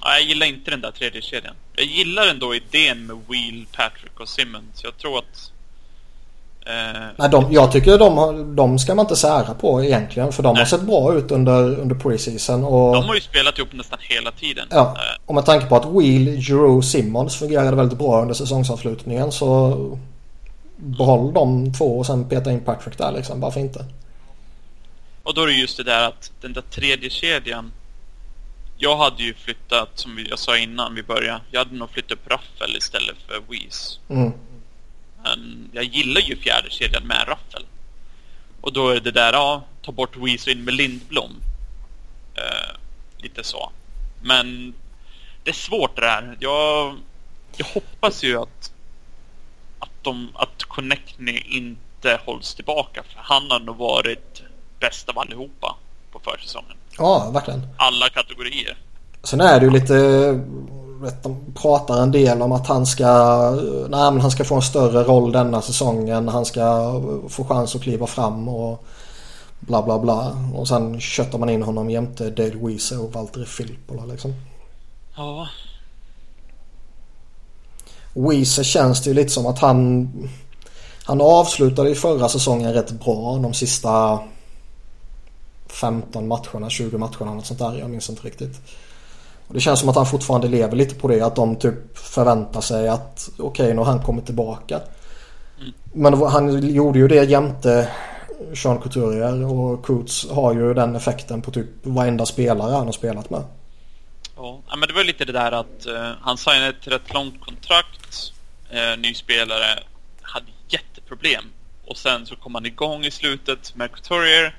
B: Ja, jag gillar inte den där tredje kedjan. Jag gillar ändå idén med Wheel, Patrick och Simmons. Jag tror att...
A: Eh, Nej, de, jag tycker de, de ska man inte sära på egentligen. För de nej. har sett bra ut under, under preseason. Och,
B: de har ju spelat ihop nästan hela tiden.
A: Ja, eh. och med tanke på att Wheel, Giroux, Simmons fungerade väldigt bra under säsongsavslutningen så behåll de två och sen peta in Patrick där liksom. Varför inte?
B: Och då är det just det där att den där tredje kedjan Jag hade ju flyttat, som jag sa innan vi började. Jag hade nog flyttat upp Raffel istället för Weiss mm. Men jag gillar ju fjärde kedjan med Raffel. Och då är det där, ja, ta bort Weiss och in med Lindblom. Eh, Lite så. Men Det är svårt det där Jag, jag hoppas ju att Att de, att Connectney inte hålls tillbaka för han har nog varit bäst av allihopa på försäsongen.
A: Ja, verkligen.
B: Alla kategorier.
A: Sen är det ju lite... Vet, de pratar en del om att han ska... Nej, men han ska få en större roll denna säsongen. Han ska få chans att kliva fram och bla bla bla. Och sen köttar man in honom jämte Dale Weezer och Valtteri Filippola liksom.
B: Ja.
A: Weezer känns det ju lite som att han... Han avslutade ju förra säsongen rätt bra. De sista 15 matcherna, 20 matcherna, något sånt där. Jag minns inte riktigt. Och det känns som att han fortfarande lever lite på det. Att de typ förväntar sig att okej, okay, nu har han kommit tillbaka. Men han gjorde ju det jämte Sean Couturier och Coots har ju den effekten på typ varenda spelare han har spelat med.
B: Ja, men det var lite det där att uh, han signade ett rätt långt kontrakt. Uh, ny spelare hade jätteproblem. Och sen så kom han igång i slutet med Couturier.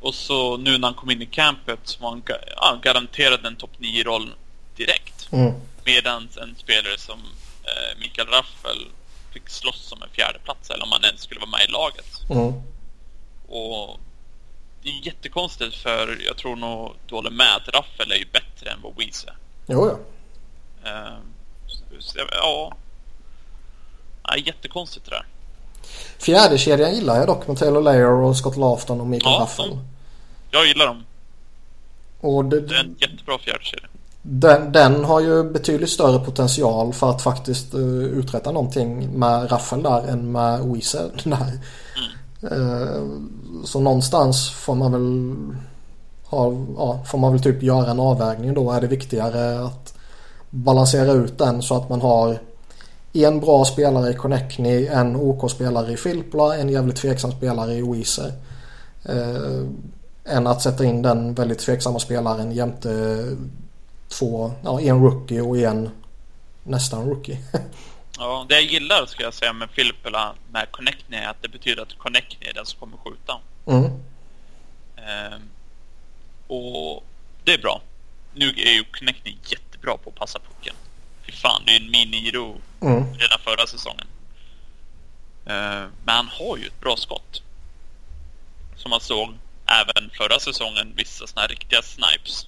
B: Och så nu när han kom in i campet så var han ja, garanterad en topp 9-roll direkt. Mm. Medan en spelare som eh, Mikael Raffel fick slåss om en fjärdeplats eller om han ens skulle vara med i laget. Mm. Och det är jättekonstigt för jag tror nog du håller med att Raffel är ju bättre än vad Weeze
A: Jo, ja.
B: Uh, ja. ja. Jättekonstigt det där.
A: Fjärde kedjan gillar jag dock med Taylor Layer och Scott Lafton och Mikael ja.
B: Jag gillar dem.
A: Och det,
B: det är en jättebra fjärde kedja.
A: Den, den, har ju betydligt större potential för att faktiskt uh, uträtta någonting med Raffel där än med Weezer där. Mm. Uh, så någonstans får man väl ha, ja, får man väl typ göra en avvägning då. Är det viktigare att balansera ut den så att man har en bra spelare i Connectney, en OK-spelare i Filppla, en jävligt tveksam spelare i Weezer. Uh, än att sätta in den väldigt tveksamma spelaren jämte två, ja, en rookie och en nästan rookie.
B: ja, det jag gillar ska jag säga med Filppula med Connectney är att det betyder att Connectney är den som kommer skjuta.
A: Mm.
B: Ehm, och det är bra. Nu är ju Connectney jättebra på att passa pucken. Fy fan, det är ju en mini-ro mm. redan förra säsongen. Ehm, men han har ju ett bra skott. Som man såg även förra säsongen, vissa sådana här riktiga snipes.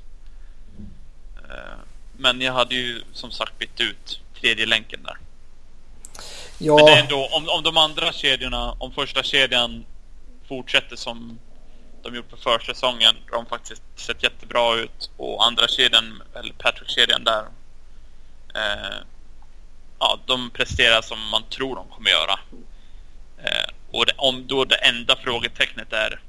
B: Eh, men jag hade ju som sagt bytt ut tredje länken där. Ja. Men det är ändå, om, om de andra kedjorna, om första kedjan fortsätter som de gjort på försäsongen, de faktiskt sett jättebra ut och andra kedjan, eller Patrick-kedjan där, eh, ja, de presterar som man tror de kommer göra. Eh, och det, om då det enda frågetecknet är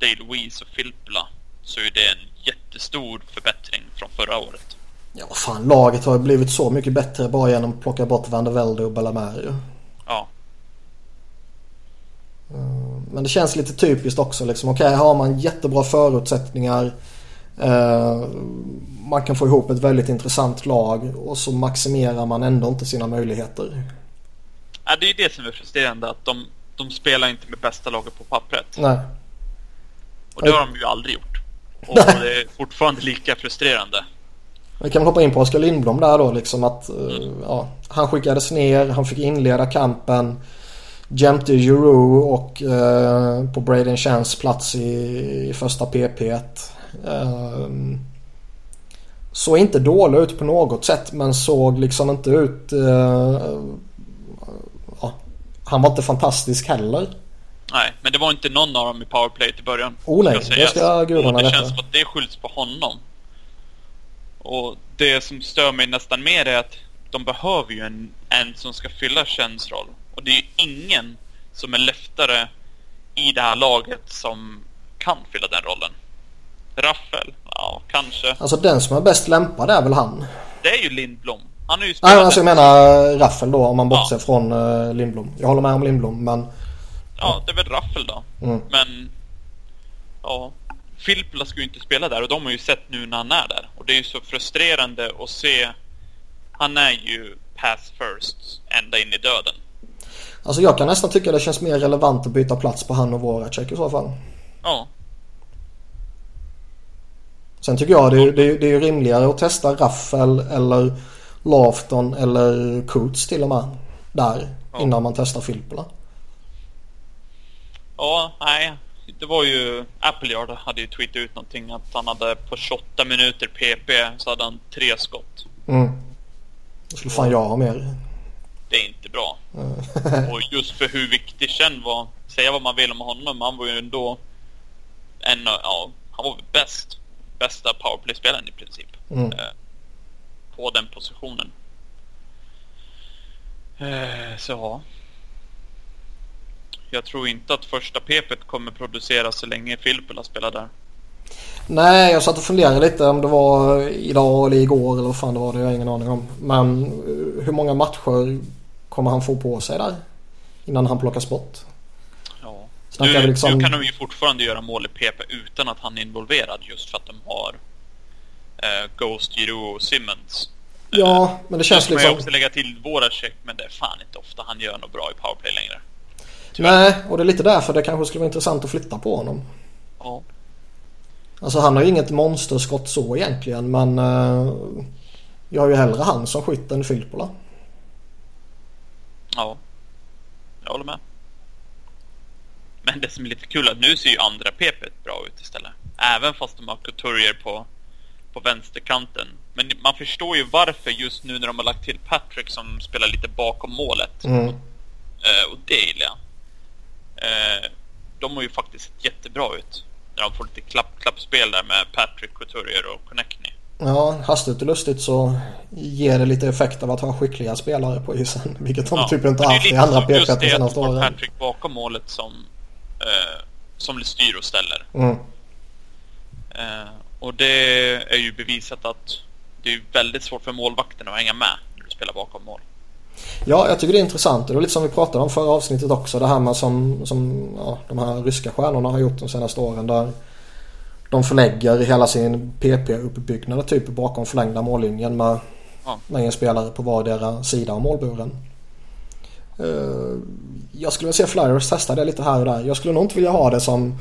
B: Dale Louise och Filppla så är det en jättestor förbättring från förra året.
A: Ja, fan laget har ju blivit så mycket bättre bara genom att plocka bort Van der Velde och Bellamare
B: Ja.
A: Eh, men det känns lite typiskt också liksom. Okej, okay, har man jättebra förutsättningar. Eh, man kan få ihop ett väldigt intressant lag och så maximerar man ändå inte sina möjligheter.
B: Ja, det är det som är frustrerande. Att de, de spelar inte med bästa laget på pappret.
A: Nej.
B: Och det har de ju aldrig gjort. Och det är fortfarande lika frustrerande.
A: Vi kan väl hoppa in på Oskar Lindblom där då liksom att mm. ja, han skickades ner, han fick inleda kampen. Jämte Euro och eh, på Braden Chans plats i, i första PP. Eh, såg inte dålig ut på något sätt men såg liksom inte ut... Eh, ja, han var inte fantastisk heller.
B: Nej, men det var inte någon av dem i powerplay till början.
A: Oh nej, det ska gudarna.
B: Det känns som att det skylls på honom. Och det som stör mig nästan mer är att de behöver ju en, en som ska fylla Chens roll. Och det är ju ingen som är leftare i det här laget som kan fylla den rollen. Raffel? Ja, kanske.
A: Alltså den som är bäst lämpad är väl han?
B: Det är ju Lindblom. Han är ju Nej,
A: alltså jag menar Raffel då om man bortser ja. från uh, Lindblom. Jag håller med om Lindblom men...
B: Ja, det är väl Raffel då.
A: Mm.
B: Men... Ja. Filppula ska ju inte spela där och de har ju sett nu när han är där. Och det är ju så frustrerande att se. Han är ju pass first ända in i döden.
A: Alltså jag kan nästan tycka det känns mer relevant att byta plats på han och Voracek i så fall.
B: Ja.
A: Sen tycker jag det är, det är, det är rimligare att testa Raffel eller Lafton eller Kurtz till och med. Där. Ja. Innan man testar Filppula.
B: Ja, nej det var ju Appleyard hade ju tweetat ut någonting att han hade på 28 minuter PP så hade han tre skott.
A: Mm. Då skulle fan jag ha mer.
B: Det är inte bra. Mm. och just för hur viktig Chen var. Säga vad man vill om honom. Han var ju ändå en ja, han var bäst. Bästa powerplay-spelaren i princip.
A: Mm.
B: Eh, på den positionen. Eh, så ja jag tror inte att första PP kommer produceras så länge Filppula spelar där.
A: Nej, jag satt och funderade lite om det var idag eller igår eller vad fan det var. Det har jag ingen aning om. Men eh, hur många matcher kommer han få på sig där? Innan han plockas bort?
B: Ja. Nu, liksom... nu kan de ju fortfarande göra mål i PP utan att han är involverad just för att de har eh, Ghost, Giro och Simmons.
A: Ja, eh, men det känns liksom...
B: Jag också lägga till Voracek, men det är fan inte ofta han gör något bra i powerplay längre.
A: Nej, och det är lite därför det kanske skulle vara intressant att flytta på honom.
B: Ja.
A: Alltså han har ju inget monsterskott så egentligen men uh, jag har ju hellre han som skytt än Filppula.
B: Ja, jag håller med. Men det som är lite kul är att nu ser ju andra PP bra ut istället. Även fast de har Couturier på, på vänsterkanten. Men man förstår ju varför just nu när de har lagt till Patrick som spelar lite bakom målet.
A: Mm.
B: Eh, och det gillar jag. Eh, de har ju faktiskt sett jättebra ut. När de får lite klapp, klappspel där med Patrick, Couturier och Connectney.
A: Ja, hastigt och lustigt så ger det lite effekt av att ha skickliga spelare på isen. Vilket de
B: Ja,
A: typ inte
B: är
A: haft i andra PP de senaste åren.
B: Patrick bakom målet som, eh, som styr och ställer.
A: Mm.
B: Eh, och det är ju bevisat att det är väldigt svårt för målvakterna att hänga med när du spelar bakom mål.
A: Ja, jag tycker det är intressant. Det var lite som vi pratade om förra avsnittet också. Det här med som, som ja, de här ryska stjärnorna har gjort de senaste åren. Där de förlägger hela sin PP-uppbyggnad typ bakom förlängda mållinjen med,
B: Ja.
A: med en spelare på vardera sida av målburen. Eh, jag skulle vilja se Flyers testa det lite här och där. Jag skulle nog inte vilja ha det som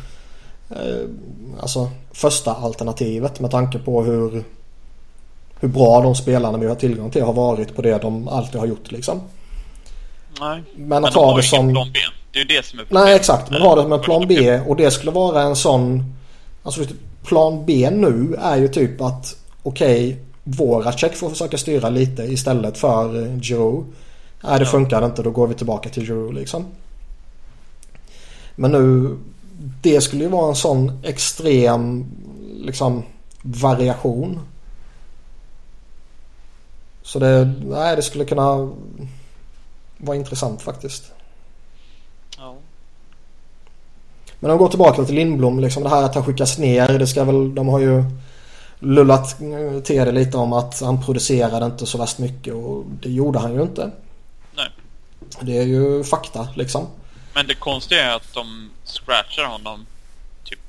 A: eh, alltså första alternativet med tanke på hur hur bra de spelarna vi har tillgång till har varit på det de alltid har gjort liksom.
B: Nej.
A: Men att
B: de
A: ha
B: har
A: det som...
B: plan B. Det är ju det som är
A: Nej exakt, men ha det som en plan B och det skulle vara en sån... Alltså plan B nu är ju typ att okej, okay, Voracek får försöka styra lite istället för eh, Giroud. Nej det
B: Ja.
A: funkar inte, då går vi tillbaka till Giroud liksom. Men nu, det skulle ju vara en sån extrem liksom variation. Så det, nej det skulle kunna vara intressant faktiskt.
B: Ja.
A: Men om vi går tillbaka till Lindblom, liksom det här att han skickas ner. Det ska väl, de har ju lullat till det lite om att han producerade inte så värst mycket och det gjorde han ju inte. Det är ju fakta liksom.
B: Men det konstiga är att de scratchar honom typ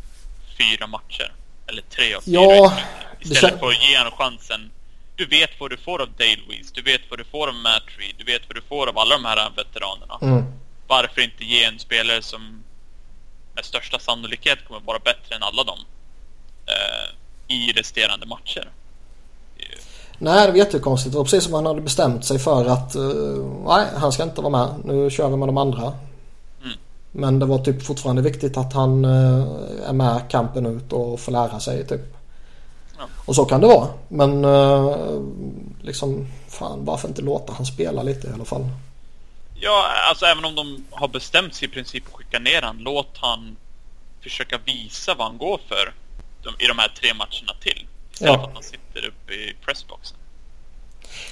B: fyra matcher. Eller tre av fyra
A: Ja,
B: Istället
A: kän-
B: för att ge honom chansen. Du vet vad du får av Dale Weiss, du vet vad du får av Matt Reed, du vet vad du får av alla de här veteranerna.
A: Mm.
B: Varför inte ge en spelare som med största sannolikhet kommer vara bättre än alla dem eh, i resterande matcher?
A: Nej, det var jättekonstigt. Det var precis som han hade bestämt sig för att eh, nej, han ska inte vara med. Nu kör vi med de andra.
B: Mm.
A: Men det var typ fortfarande viktigt att han eh, är med kampen ut och får lära sig typ.
B: Ja.
A: Och så kan det vara. Men eh, liksom fan varför inte låta han spela lite i alla fall.
B: Ja, alltså även om de har bestämt sig i princip att skicka ner han, låt han försöka visa vad han går för i de här tre matcherna till. Istället
A: Ja.
B: för att han sitter uppe i pressboxen.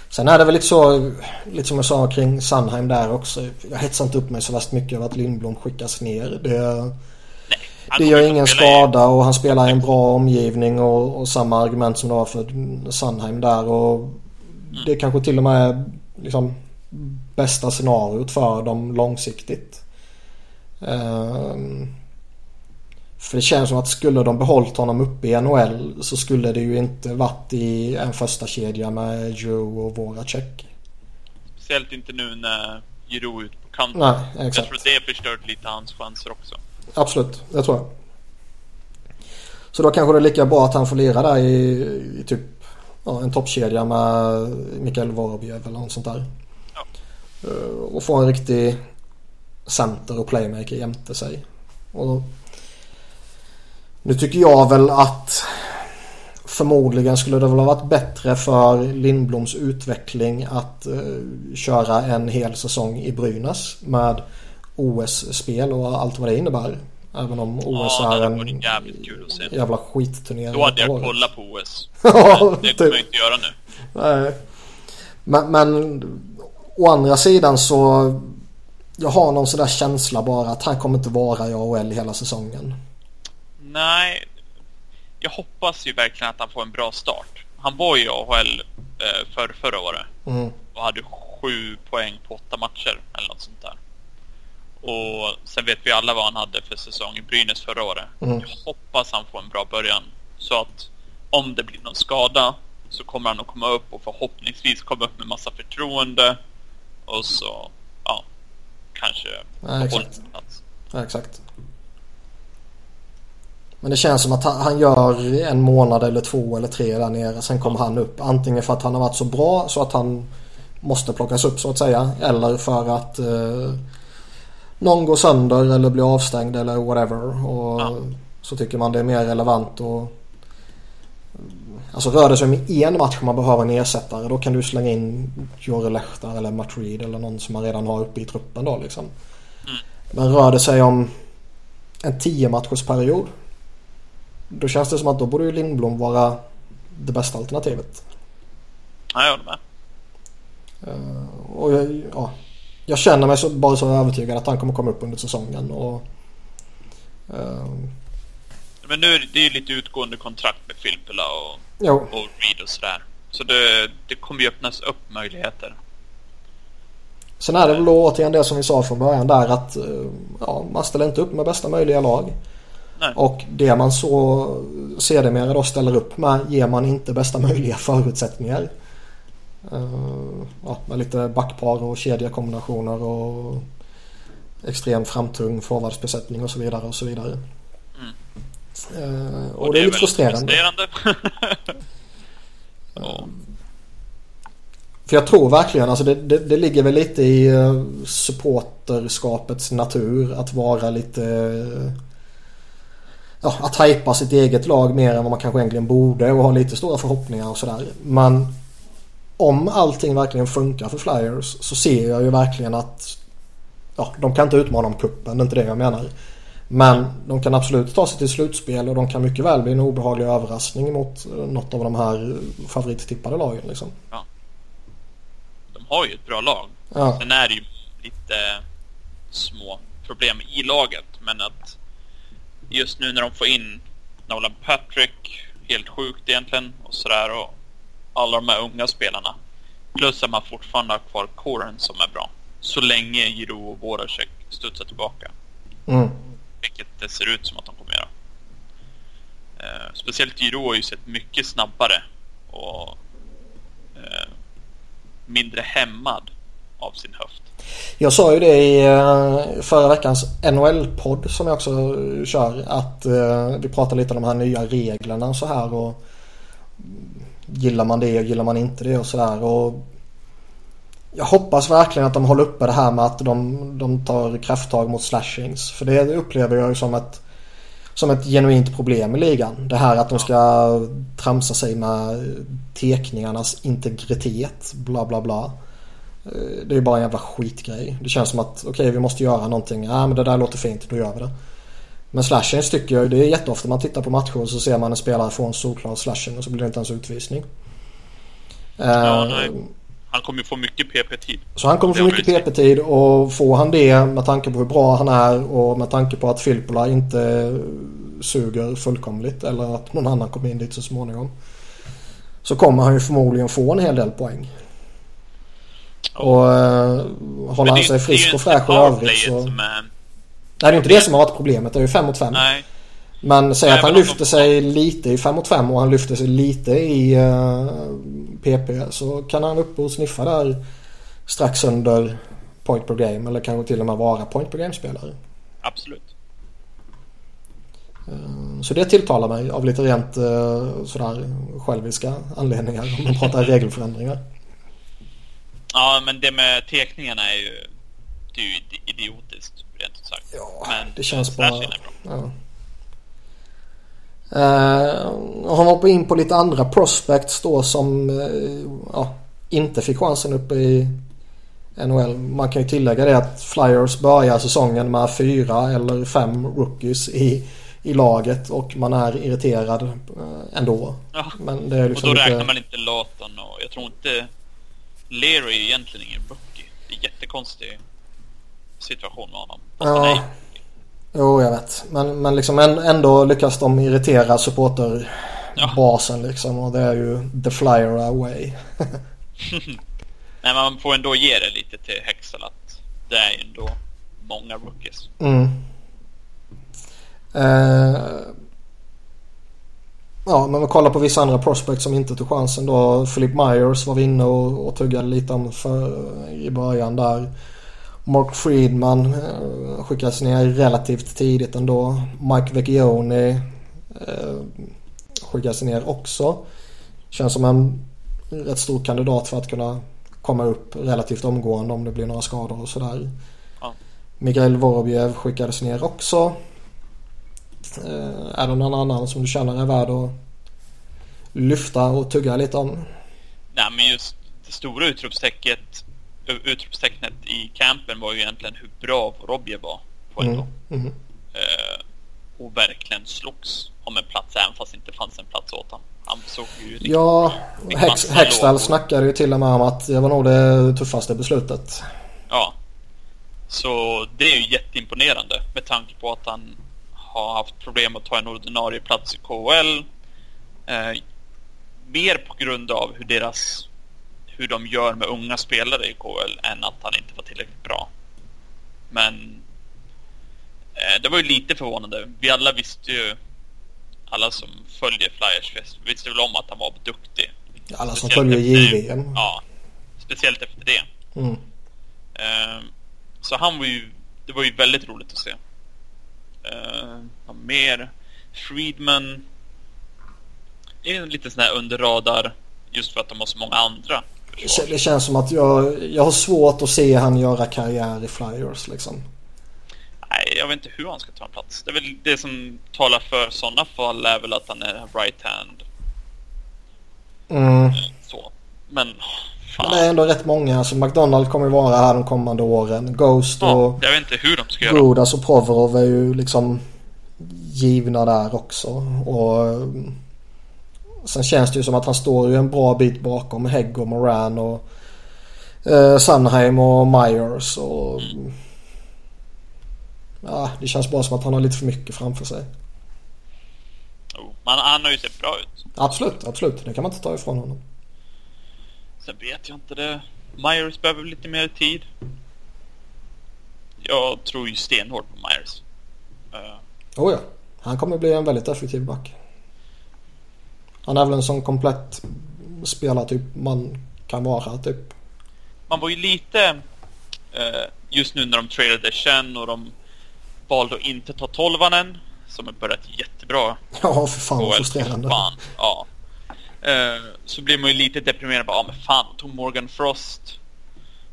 A: Sen är det väl lite så, lite som jag sa kring Sandheim där också. Jag hetsar inte upp mig så värst mycket över att Lindblom skickas ner. Det, det gör ingen skada och han spelar i en bra omgivning och, och samma argument som det var för Sandheim där. Och det kanske till och med är liksom bästa scenariot för dem långsiktigt. Ehm, för det känns som att skulle de behållit honom uppe i NHL så skulle det ju inte varit i en första kedja med Joe och Voracek.
B: Speciellt inte nu när Giroud är ute på kanten.
A: Nej,
B: Jag
A: exakt.
B: tror det förstört lite hans chanser också.
A: Absolut, det tror jag. Så då kanske det är lika bra att han får lira där i, i typ ja, en toppkedja med Mikael Vorobjev eller något sånt där.
B: Ja.
A: Eh, Och få en riktig center och playmaker jämte sig. Och nu tycker jag väl att förmodligen skulle det väl ha varit bättre för Lindbloms utveckling att eh, köra en hel säsong i Brynäs med OS-spel och allt vad det innebär. Även om OS
B: ja,
A: är en
B: varit jävligt kul att se.
A: jävla skitturnering.
B: Då hade jag
A: året.
B: kollat på OS. Men det kommer jag
A: typ.
B: inte göra nu.
A: Nej. Men, men å andra sidan så jag har någon sån där känsla bara att han kommer inte vara i AHL hela säsongen.
B: Nej, jag hoppas ju verkligen att han får en bra start. Han var ju i AHL eh, för förra året
A: Mm.
B: och hade sju poäng på åtta matcher eller något sånt där. Och sen vet vi alla vad han hade för säsong i Brynäs förra året.
A: Mm.
B: Jag hoppas han får en bra början. Så att om det blir någon skada så kommer han att komma upp och förhoppningsvis komma upp med massa förtroende. Och så, ja, kanske
A: Ja, exakt. Ja, exakt. Men det känns som att han, gör en månad eller två eller tre där nere. Sen kommer han upp. Antingen för att han har varit så bra så att han måste plockas upp så att säga. Eller för att eh, någon går sönder eller blir avstängd eller whatever. Och
B: Ja.
A: så tycker man det är mer relevant att Alltså rör det sig om en match man behöver en ersättare då kan du slänga in Jore Lehtar eller Matt Reed eller någon som man redan har uppe i truppen då liksom. Mm. Men rör det sig om en 10 matchers period då känns det som att då borde ju Lindblom vara det bästa alternativet.
B: Ja, jag håller med.
A: Uh, och jag, ja, jag känner mig så, bara så övertygad att han kommer komma upp under säsongen. Och, uh,
B: Men nu är det ju lite utgående kontrakt med Filppula och, jo. och Reed och sådär. Så det, det kommer ju öppnas upp möjligheter.
A: Sen är det väl då återigen det som vi sa från början där att eh, ja, man ställer inte upp med bästa möjliga lag. Nej. Och det man så sedermera då ställer upp med ger man inte bästa möjliga förutsättningar. Uh, ja, med lite backpar och kedjekombinationer och extrem framtung forwardsbesättning och så vidare och så vidare. Mm. Uh, och, och, det är, lite frustrerande. uh, för jag tror verkligen, alltså det, det, det, ligger väl lite i supporterskapets natur att vara lite ja, att hajpa sitt eget lag mer än vad man kanske egentligen borde och ha lite stora förhoppningar och sådär. Men om allting verkligen funkar för Flyers så ser jag ju verkligen att ja, de kan inte utmana om kuppen, det är inte det jag menar. Men de kan absolut ta sig till slutspel och de kan mycket väl bli en obehaglig överraskning mot något av de här favorittippade lagen. Liksom.
B: Ja. De har ju ett bra lag. Ja. Sen är det ju lite små problem i laget. Men att just nu när de får in Nolan Patrick, helt sjukt egentligen, och sådär. Och alla de här unga spelarna. Plus att man fortfarande har kvar kåren som är bra. Så länge Giro och Voracek studsar tillbaka. Mm. Vilket det ser ut som att de kommer göra. Eh, speciellt Giro har ju sett mycket snabbare och eh, mindre hämmad av sin höft.
A: Jag sa ju det i eh, förra veckans NHL-podd som jag också kör. Att uh, vi pratar lite om de här nya reglerna och så här. Och gillar man det och gillar man inte det och så där. Och jag hoppas verkligen att de håller uppe det här med att de, de tar krafttag mot slashings. För det upplever jag ju som ett, som ett genuint problem i ligan. Det här att de ska tramsa sig med tekningarnas integritet. Bla bla bla. Eh, det är bara en jävla skitgrej. Det känns som att okej okay, vi måste göra någonting. Ja men det där låter fint, då gör vi det. Men slashings tycker jag, det är jätteofta man tittar på matcher och så ser man en spelare få en solklar slashing och så blir det inte ens utvisning.
B: Ja, uh, nej. Han kommer ju få mycket PP-tid.
A: Så han kommer få mycket PP-tid och får han det med tanke på hur bra han är och med tanke på att Filppula inte suger fullkomligt eller att någon annan kommer in dit så småningom. Så kommer han ju förmodligen få en hel del poäng. Och uh, håller han sig frisk och fräsch i övrigt så... Som är... Nej, det är inte det som har varit problemet. Det är ju 5 mot 5. Nej. Men säg att han lyfter sig lite i 5 mot 5 och han lyfter sig lite i uh, eh, PP så kan han upp och sniffa där strax under point per game eller kanske till och med vara point per game-spelare.
B: Absolut.
A: Uh, så det tilltalar mig av lite rent uh, sådär själviska anledningar om man pratar regelförändringar.
B: Ja, men det med teckningarna är ju, det är ju idiotiskt, rent ut sagt.
A: Ja, men det känns bara... Ja. Uh, han var in på lite andra prospects då som uh, ja, inte fick chansen uppe i NHL. Man kan ju tillägga det att Flyers börjar säsongen med fyra eller fem rookies i, i laget och man är irriterad uh, ändå.
B: Ja. Men det är liksom och då räknar lite... man inte Latan och jag tror inte Leary är egentligen ingen rookie. Det är jättekonstig situation med honom.
A: ja. Jo, jag vet. Men, men liksom ändå lyckas de irritera supporterbasen ja. liksom. Och det är ju the flyer away.
B: Nej, man får ändå ge det lite till Hexel att det är ju ändå många rookies.
A: Mm. Eh, Ja, men vi kollar på vissa andra prospects som inte tog chansen då. Philip Myers var vi inne och, och tuggade lite om för, i början där. Mark Friedman eh, skickades ner relativt tidigt ändå. Mike Vecchioni eh, skickades ner också. Känns som en rätt stor kandidat för att kunna komma upp relativt omgående om det blir några skador och sådär. Ja. Mikael Vorobjev skickades ner också. Eh, är det någon annan som du känner är värd att lyfta och tugga lite om?
B: Nej men just det stora utropstecknet, utropstecknet i campen var ju egentligen hur bra Vorobjev var på en mm. Mm. Uh, och verkligen slogs om en plats även fast det inte fanns en plats åt honom. Han såg ju
A: Ja, Hex, Hextall snackade ju till och med om att det var nog det tuffaste beslutet.
B: Ja. Så det är ju jätteimponerande med tanke på att han har haft problem att ta en ordinarie plats i KHL. Eh, mer på grund av hur deras hur de gör med unga spelare i KHL än att han inte var tillräckligt bra. Men eh, det var ju lite förvånande. Vi alla visste ju alla som följer Flyers visste väl om att han var duktig.
A: Alla som följer JVM.
B: Ja, speciellt efter det. Mm. Uh, så han var ju, det var ju väldigt roligt att se. Uh, mer Friedman är en lite sån här under radar just för att de har så många andra.
A: Det känns som att jag, jag har svårt att se han göra karriär i Flyers liksom.
B: Nej, jag vet inte hur han ska ta en plats. Det är väl det som talar för sådana fall är väl att han är right hand.
A: Mm. Eh,
B: så. Men
A: fan. Det är ändå rätt många. Alltså McDonald kommer ju vara här de kommande åren. Ghost ja, och...
B: Jag vet inte hur de ska göra.
A: Grudas och Provorov är ju liksom givna där också. Och sen känns det ju som att han står ju en bra bit bakom Hägg och Moran och eh, Sunheim och Myers och mm ja, det känns bara som att han har lite för mycket framför sig.
B: Jo, men han har ju sett bra ut.
A: Absolut, absolut. Det kan man inte ta ifrån honom.
B: Sen vet jag inte det. Myers behöver lite mer tid. Jag tror ju stenhårt på Myers.
A: Uh. Oh ja. Han kommer bli en väldigt effektiv back. Han är väl en sån komplett spelartyp man kan vara typ.
B: Man var ju lite uh, just nu när de tradade Chen och de valde att inte ta tolvanen som har börjat jättebra.
A: Ja, för fan vad frustrerande. Fan,
B: ja. Uh, så blir man ju lite deprimerad. Ja, men fan, tog Morgan Frost.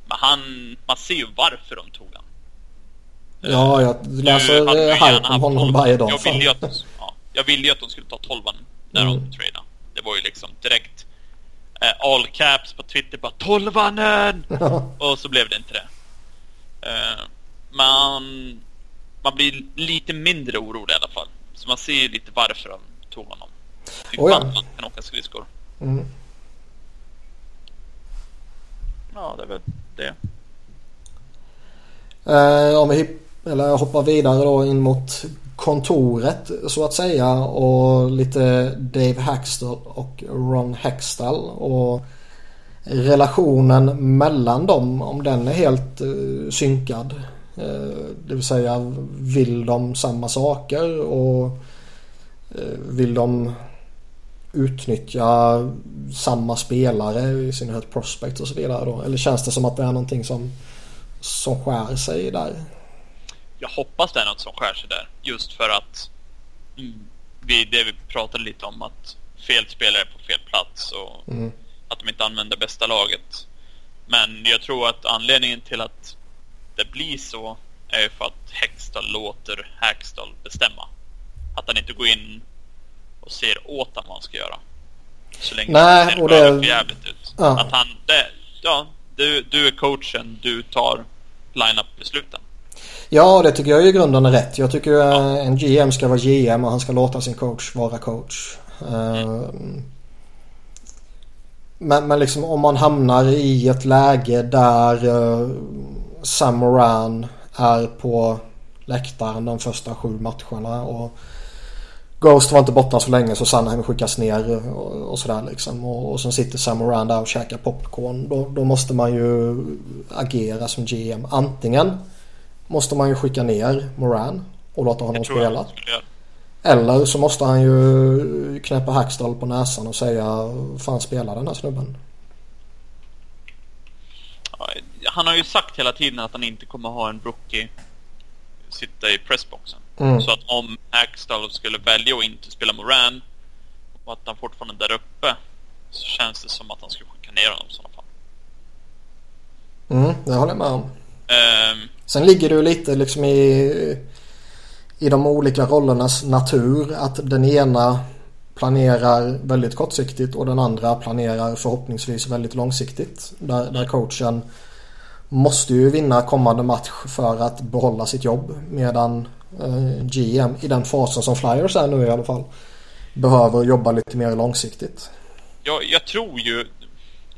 B: Men han, man ser ju varför de tog han.
A: Ja, jag läser hype om honom varje dag.
B: Jag ville ju att, ja, jag ville att de skulle ta tolvan när mm. de tradade. Det var ju liksom direkt uh, all caps på Twitter bara tolvanen! Och så blev det inte det. man man blir lite mindre orolig i alla fall. Så man ser ju lite varför de tog honom. Fy fan, ja. han kan åka skridskor. Mm. Ja, det är väl det.
A: Eh, om vi eller hoppar vidare då in mot kontoret så att säga och lite Dave Hackstall och Ron Hextall och relationen mellan dem om den är helt uh, synkad. Eh, det vill säga vill de samma saker och eh, vill de utnyttja samma spelare i synnerhet prospect och så vidare då? Eller känns det som att det är någonting som, som skär sig där?
B: Jag hoppas det är något som skär sig där. Just för att mm, vi, det vi pratade lite om att fel spelare på fel plats och mm. att de inte använder bästa laget. Men jag tror att anledningen till att det blir så är ju för att Hextall låter Hackstall bestämma. Att han inte går in och ser åt honom vad han ska göra. Så länge
A: Nej, ser och det...
B: jävligt ut. Ja. Att han, det, ja, du, du är coachen, du tar line-up-besluten.
A: Ja, det tycker jag i grunden är rätt. Jag tycker ja. en GM ska vara GM och han ska låta sin coach vara coach. Mm. Men, men liksom om man hamnar i ett läge där uh, Sam Moran är på läktaren de första sju matcherna. Och Ghost var inte borta så länge så Sandheim skickas ner och, och sådär liksom. Och, och sen sitter Sam Moran där och käkar popcorn. Då, då måste man ju agera som GM. Antingen måste man ju skicka ner Moran och låta honom spela. Eller så måste han ju knäppa Hackstall på näsan och säga fan spela den här snubben
B: han har ju sagt hela tiden att han inte kommer ha en rookie sitta i pressboxen. Mm. Så att om Axtall skulle välja att inte spela Moran och att han fortfarande är där uppe så känns det som att han skulle skicka ner honom i sådana fall.
A: Mm, det håller jag med om. Um, Sen ligger ju lite liksom i, i de olika rollernas natur att den ena planerar väldigt kortsiktigt och den andra planerar förhoppningsvis väldigt långsiktigt. Där, där coachen måste ju vinna kommande match för att behålla sitt jobb medan GM i den fasen som Flyers är nu i alla fall behöver jobba lite mer långsiktigt.
B: Ja, jag tror ju...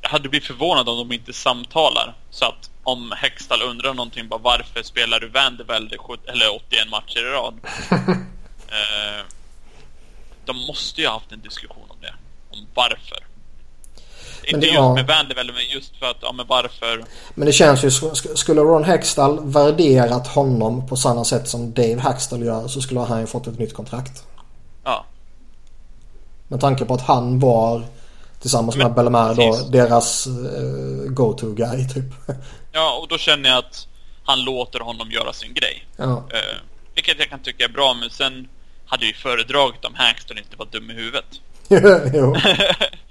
B: Jag hade blivit förvånad om de inte samtalar. Så att om Hextall undrar någonting bara varför spelar du Vandervelde eller 81 matcher i rad? eh, de måste ju ha haft en diskussion om det. Om varför. Inte det, just ja. med Vandervelde, men just för att, ja men varför?
A: Men det känns ju, skulle Ron Hextall värderat honom på samma sätt som Dave Hextall gör så skulle han ju fått ett nytt kontrakt.
B: Ja.
A: Med tanke på att han var tillsammans men, med Bellemare då deras uh, go-to guy typ.
B: Ja och då känner jag att han låter honom göra sin grej.
A: Ja. Uh,
B: vilket jag kan tycka är bra men sen hade ju föredragit om Hackstone inte var dum i huvudet.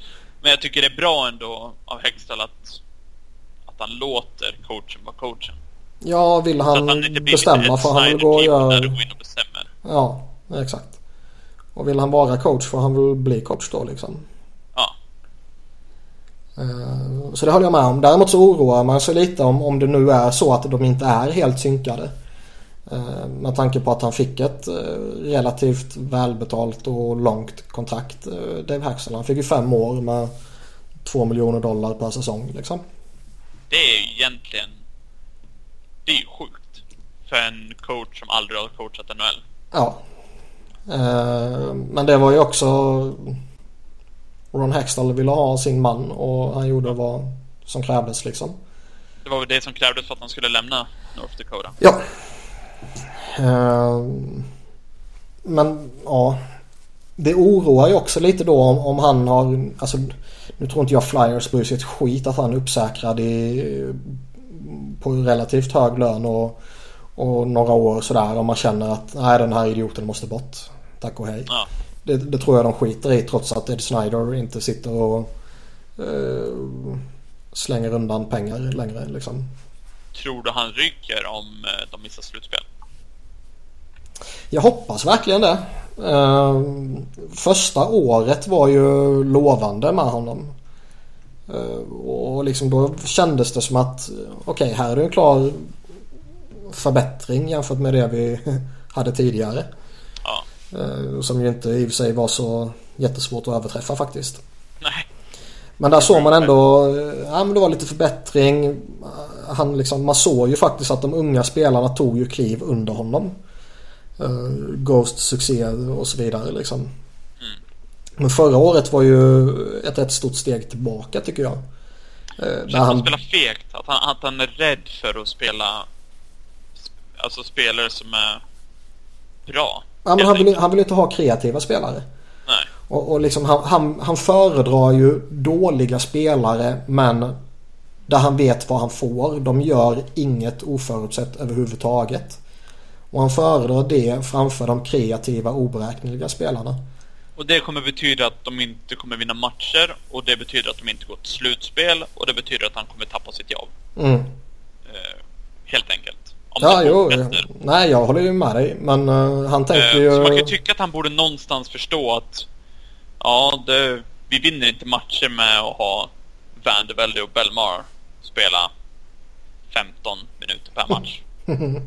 B: men jag tycker det är bra ändå av Hextall att, att han låter coachen vara coachen.
A: Ja, vill han, han bestämma får han väl gå och göra... och
B: bestämmer.
A: Ja, exakt. Och vill han vara coach får han väl bli coach då liksom.
B: Ja.
A: Eh, så det håller jag med om. Däremot så oroar man sig lite om, om det nu är så att de inte är helt synkade. Eh, med tanke på att han fick ett eh, relativt välbetalt och långt kontrakt. Dave Haxel. Han fick ju fem år med två miljoner dollar per säsong liksom.
B: Det är ju egentligen... Det är ju sjukt. För en coach som aldrig har coachat NHL.
A: Ja, Eh, men det var ju också Ron Hextall ville ha sin man och han gjorde vad som krävdes liksom.
B: Det var väl det som krävdes för att han skulle lämna North Dakota?
A: Ja. Eh, men ja. Det oroar ju också lite då om, om han har, alltså nu tror inte jag Flyers bryr sig ett skit att han är uppsäkrad i, på relativt hög lön och, och några år sådär om man känner att nej den här idioten måste bort. Tack och hej.
B: Ja.
A: Det, det, tror jag de skiter i trots att Ed Snyder inte sitter och eh, slänger undan pengar längre liksom.
B: Tror du han rycker om eh, de missar slutspel?
A: Jag hoppas verkligen det. Eh, första året var ju lovande med honom. Eh, och liksom då kändes det som att okej, okay, här är det en klar förbättring jämfört med det vi hade tidigare. Eh, som ju inte i och för sig var så jättesvårt att överträffa faktiskt.
B: Nej.
A: Men där såg man ändå, eh, ja men det var lite förbättring. Han liksom, man såg ju faktiskt att de unga spelarna tog ju kliv under honom. Uh, Ghost succé och så vidare liksom. Mm.
B: Men
A: förra året var ju ett rätt stort steg tillbaka tycker jag.
B: Uh, där han spelar fegt. Att han, att han är rädd för att spela alltså spelare som är bra.
A: Ja, men han, vill, han vill inte ha kreativa spelare.
B: Nej.
A: Och, och liksom han, han, han föredrar ju dåliga spelare men där han vet vad han får. De gör inget oförutsett överhuvudtaget. Och han föredrar det framför de kreativa oberäkneliga spelarna.
B: Och det kommer betyda att de inte kommer vinna matcher och det betyder att de inte går till slutspel och det betyder att han kommer tappa sitt jobb.
A: Mm.
B: Eh, helt enkelt.
A: Om ja, jo. Nej, jag håller ju med dig. Men uh, han tänker uh, ju...
B: Så man kan ju tycka att han borde någonstans förstå att ja, det, vi vinner inte matcher med att ha Vandervelde och Belmar spela 15 minuter per match.
A: uh.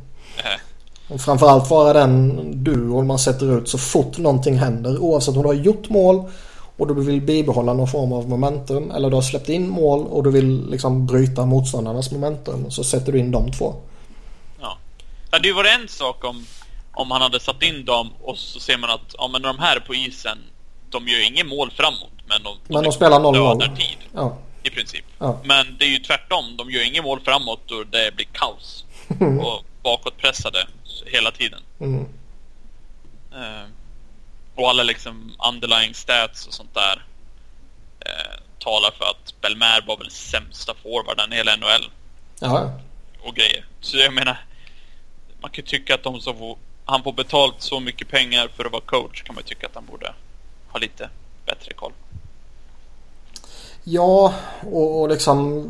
A: Och framförallt vara den duon man sätter ut så fort någonting händer. Oavsett om du har gjort mål och du vill bibehålla någon form av momentum. Eller du har släppt in mål och du vill liksom bryta motståndarnas momentum. Så sätter du in de två.
B: Det hade ju varit en sak om, om han hade satt in dem och så ser man att ja, men de här på isen, de gör inget mål framåt. Men de,
A: men de, de spelar 0-0.
B: tid.
A: Ja.
B: I princip.
A: Ja.
B: Men det är ju tvärtom. De gör inget mål framåt och det blir kaos. och bakåtpressade hela tiden.
A: Mm.
B: Uh, och alla liksom underlying stats och sånt där uh, talar för att Belmer var väl sämsta forwarden i hela NHL.
A: Ja.
B: Och grejer. Så jag menar, man kan tycka att de som får, han får betalt så mycket pengar för att vara coach kan man tycka att han borde ha lite bättre koll.
A: Ja, och, och liksom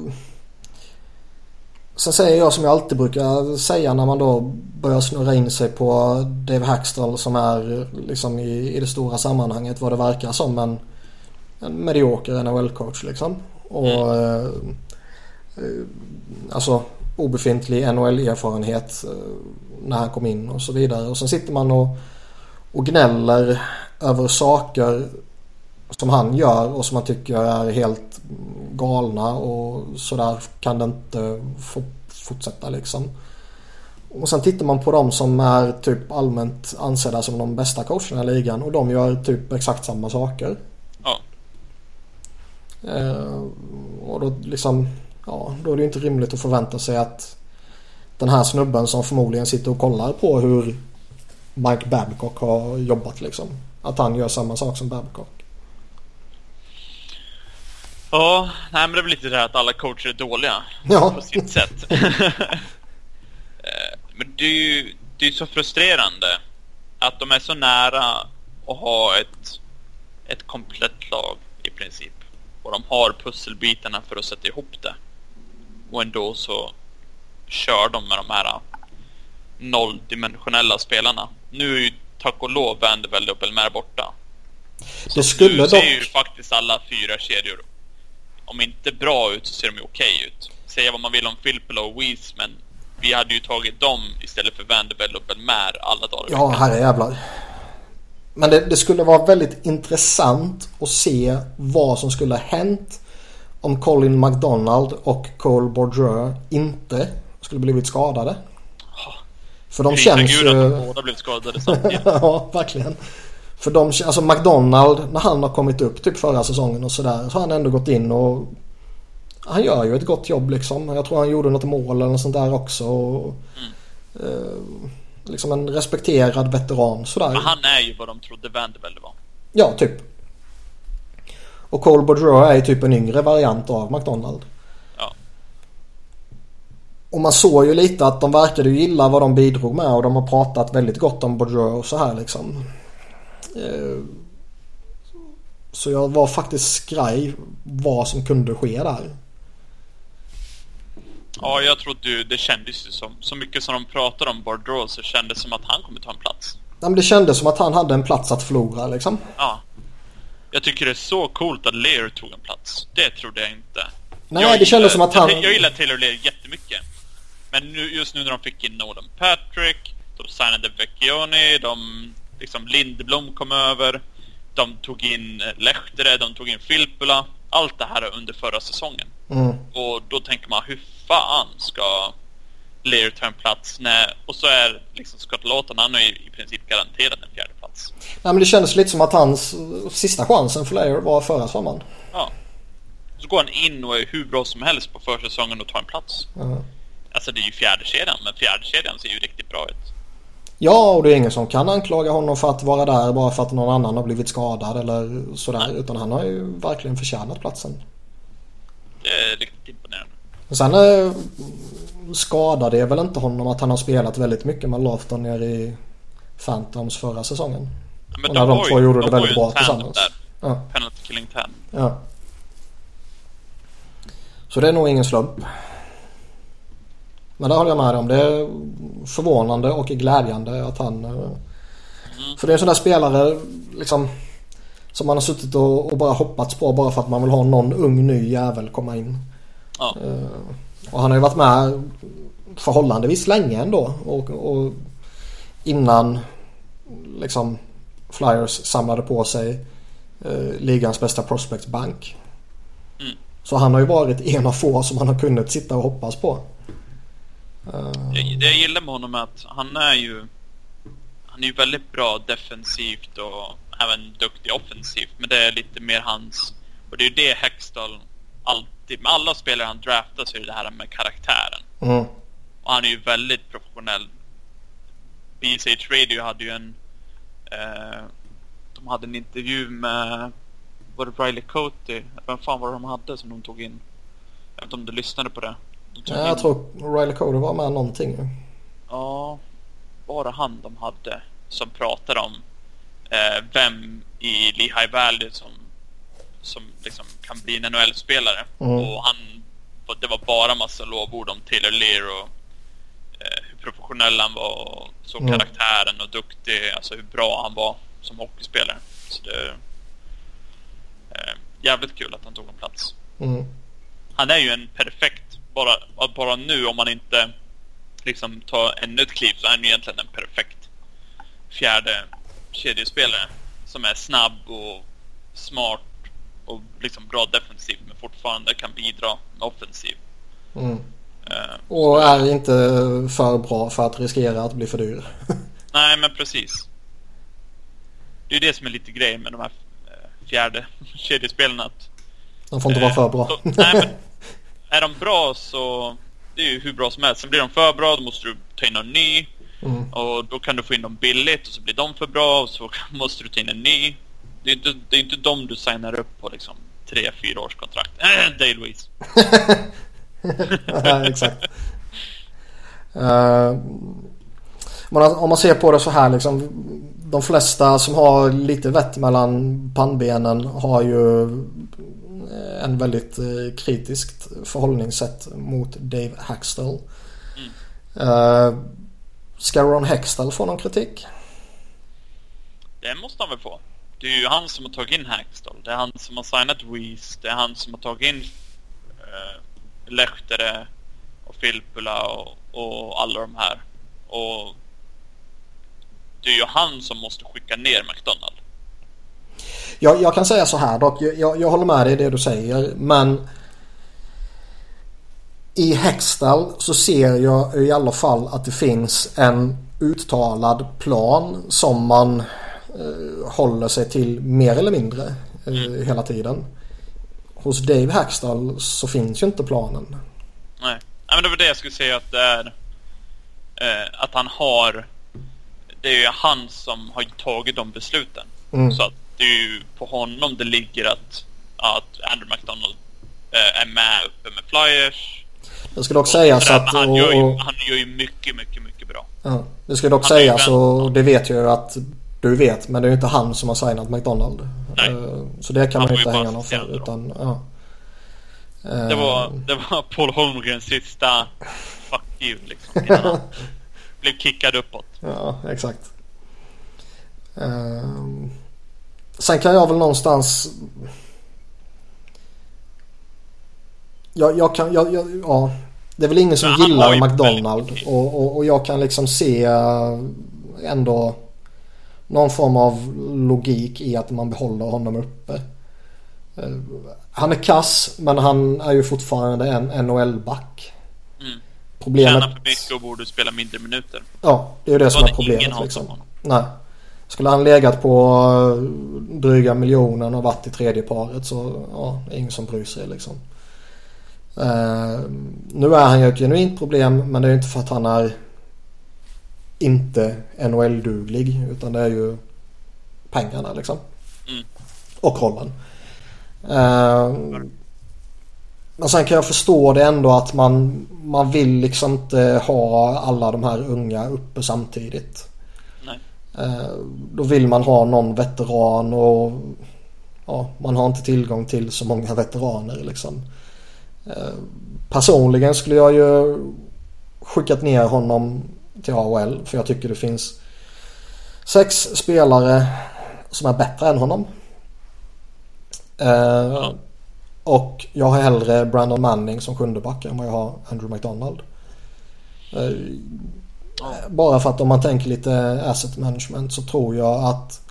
A: Sen säger jag som jag alltid brukar säga när man då börjar snurra in sig på Dave Hackstall som är liksom i, i det stora sammanhanget vad det verkar som en, en medioker NHL-coach liksom. Och mm. eh, alltså obefintlig NHL-erfarenhet eh, när han kom in och så vidare. Och sen sitter man och, och gnäller över saker som han gör och som man tycker är helt galna och sådär kan det inte få fortsätta liksom. Och sen tittar man på dem som är typ allmänt ansedda som de bästa coacherna i ligan och de gör typ exakt samma saker.
B: Ja.
A: Eh, och då liksom, ja, då är det inte rimligt att förvänta sig att den här snubben som förmodligen sitter och kollar på hur Mike Babcock har jobbat liksom. Att han gör samma sak som Babcock.
B: Ja, nej men det är väl lite det här att alla coacher är dåliga.
A: Ja.
B: På sitt sätt. Eh, men det är ju det är så frustrerande att de är så nära att ha ett, ett komplett lag i princip. Och de har pusselbitarna för att sätta ihop det. Och ändå så kör de med de här nolldimensionella spelarna. Nu är ju tack och lov Vanderbilt och Belmer borta.
A: Det skulle
B: nu
A: dock...
B: ser ju faktiskt alla fyra kedjor om inte bra ut så ser de ju okej okay ut. Säga vad man vill om Filppula och Weiss men vi hade ju tagit dem istället för Vanderbilt och Belmer alla dagar
A: Ja, herrejävlar. Men det, det, skulle vara väldigt intressant att se vad som skulle ha hänt om Colin McDonald och Cole Bourdieu inte skulle blivit skadade. För de känns ju...
B: att de båda blivit skadade samtidigt.
A: ja, verkligen. För de, alltså McDonald när han har kommit upp typ förra säsongen och sådär så har han ändå gått in och han gör ju ett gott jobb liksom. Jag tror han gjorde något mål eller något sånt där också. Och, mm. eh, liksom en respekterad veteran sådär.
B: Men han är ju vad de trodde Vanderbilt var.
A: Ja, typ. Och Cole Boudreau är ju typ en yngre variant av McDonald.
B: Ja.
A: Och man såg ju lite att de verkade ju gilla vad de bidrog med och de har pratat väldigt gott om Boudreau och så här liksom. Eh, så jag var faktiskt skraj vad som kunde ske där.
B: Ja, jag trodde ju, det kändes ju som, så mycket som de pratade om Bardreau så kändes det som att han kommer ta en plats.
A: Ja, men det kändes som att han hade en plats att förlora liksom.
B: Ja. Jag tycker det är så coolt att Lear tog en plats. Det trodde jag inte.
A: Nej,
B: jag
A: det kändes som att han...
B: Jag, jag gillar Taylor Lear jättemycket. Men nu, just nu när de fick in Nolan Patrick, de signade Vecchioni, de liksom Lindblom kom över. De tog in eh, Lehtere, de tog in Filppula. Allt det här under förra säsongen.
A: Mm.
B: Och då tänker man, hur fan ska Lear ta en plats? när... Och så är liksom Scott Lawton, han är i princip garanterad en fjärde plats.
A: Ja, men det kändes lite som att hans sista chansen för Lear var förra sommaren.
B: Ja. Så går han in och är hur bra som helst på försäsongen och tar en plats.
A: Mm.
B: Alltså det är ju fjärde kedjan, men fjärde kedjan ser ju riktigt bra ut.
A: Ja, och det är ingen som kan anklaga honom för att vara där bara för att någon annan har blivit skadad eller sådär. Utan han har ju verkligen förtjänat platsen.
B: Det är riktigt imponerande.
A: Sen eh, skadade det väl inte honom att han har spelat väldigt mycket med Lofton nere i Phantoms förra säsongen.
B: Ja, men och när de, de två gjorde de det väldigt bra tillsammans. Där.
A: Ja.
B: Penalty killing 10.
A: Ja. Så det är nog ingen slump. Men det håller jag med om. Det är förvånande och glädjande att han... Mm. För det är en sån där spelare liksom som man har suttit och, och, bara hoppats på bara för att man vill ha någon ung ny jävel komma in.
B: Ja.
A: Uh, och han har ju varit med förhållandevis länge ändå. Och, och innan liksom Flyers samlade på sig uh, ligans bästa prospectbank.
B: Mm.
A: Så han har ju varit en av få som man har kunnat sitta och hoppas på.
B: Det, det jag gillar med honom är att han är ju... Han är ju väldigt bra defensivt och även duktig offensivt. Men det är lite mer hans... Och det är ju det Hextall alltid... Med alla spelare han draftar så är det det här med karaktären.
A: Mm.
B: Och han är ju väldigt professionell. BSH Radio hade ju en... Eh, de hade en intervju med... Var det Riley Coty? Vem fan var det de hade som de tog in? Jag vet inte om du lyssnade på det?
A: Ja, jag tror Riley Cody var med någonting.
B: Ja, det han de hade som pratade om eh, vem i Lehigh Valley som, som liksom kan bli en NHL-spelare.
A: Mm.
B: Och han det var bara massa lovord om Taylor Lear och eh, hur professionell han var och så mm. karaktären och duktig, alltså hur bra han var som hockeyspelare. Så det eh, jävligt kul att han tog en plats.
A: Mm.
B: Han är ju en perfekt, bara, bara nu om man inte liksom tar ännu ett kliv så är han ju egentligen en perfekt fjärde kedjespelare. Som är snabb och smart och liksom bra defensiv men fortfarande kan bidra med offensiv.
A: Mm. Uh, och är inte för bra för att riskera att bli för dyr.
B: Nej men precis. Det är ju det som är lite grejen med de här eh, fjärde kedjespelarna. Att,
A: de får inte uh, vara för bra.
B: Så, nej, men är de bra så det är ju hur bra som helst. Sen blir de för bra då måste du ta in någon ny.
A: Mm.
B: Och då kan du få in dem billigt och så blir de för bra och så måste du ta in en ny. Det är inte, det är inte dem du signar upp på liksom tre, fyra års kontrakt. Äh, Dale Louise.
A: ja, exakt. Uh, om man ser på det så här liksom. De flesta som har lite vett mellan pannbenen har ju Eh, en väldigt eh, kritiskt förhållningssätt mot Dave Hackstall. Mm. Uh, eh, ska Ron Hextall få någon kritik?
B: Det måste han väl få. Det är ju han som har tagit in Hackstall. Det är han som har signat Weiss. Det är han som har tagit in uh, Lehtere och Filppula och, och alla de här. Och det är ju han som måste skicka ner McDonald.
A: Jag, jag kan säga så här dock. Jag, jag håller med dig i det du säger. Men i Hextall så ser jag i alla fall att det finns en uttalad plan som man eh, håller sig till mer eller mindre eh, mm. hela tiden. Hos Dave Hackstall så finns ju inte planen.
B: Nej, ja, men det var det jag skulle säga att det är eh, att han har det är ju han som har tagit de besluten.
A: Mm.
B: Så att det är ju på honom det ligger att, att Andrew McDonald eh, är med uppe med Flyers.
A: Det ska dock sägas att...
B: Han, gör ju, han gör ju mycket, mycket, mycket bra.
A: Ja, det ska dock sägas och det vet ju att du vet. Men det är ju inte han som har signat McDonald.
B: Nej.
A: Eh, så det kan han man ju inte hänga någon för. Utan, ja.
B: Det var, eh. det var Paul Holmgrens sista fuck you liksom. Innan han blev kickad uppåt.
A: Ja, exakt. Um, sen kan jag väl någonstans... Jag, jag kan, jag, jag, ja. Det är väl ingen som gillar McDonald och, och, och, jag kan liksom se ändå någon form av logik i att man behåller honom uppe. Eh, han är kass men han är ju fortfarande en NHL-back.
B: Mm. Problemet... Tjänar för mycket och borde spela mindre minuter.
A: Ja, det är ju det som är problemet liksom. Nej. Skulle han legat på eh, dryga miljonen och varit i tredje paret så ja, det är ingen som bryr sig liksom. Uh, nu är han ju ett genuint problem men det är inte för att han är inte NHL-duglig utan det är ju pengarna liksom.
B: Mm.
A: Och rollen. Uh, men sen kan jag förstå det ändå att man, man vill liksom inte ha alla de här unga uppe samtidigt. Uh, då vill man ha någon veteran och ja, man har inte tillgång till så många veteraner liksom. Uh, personligen skulle jag ju skickat ner honom till AHL. För jag tycker det finns sex spelare som är bättre än honom. Eh, och jag har hellre Brandon Manning som sjunde back än vad jag har Andrew McDonald. Eh, bara för att om man tänker lite asset management så tror jag att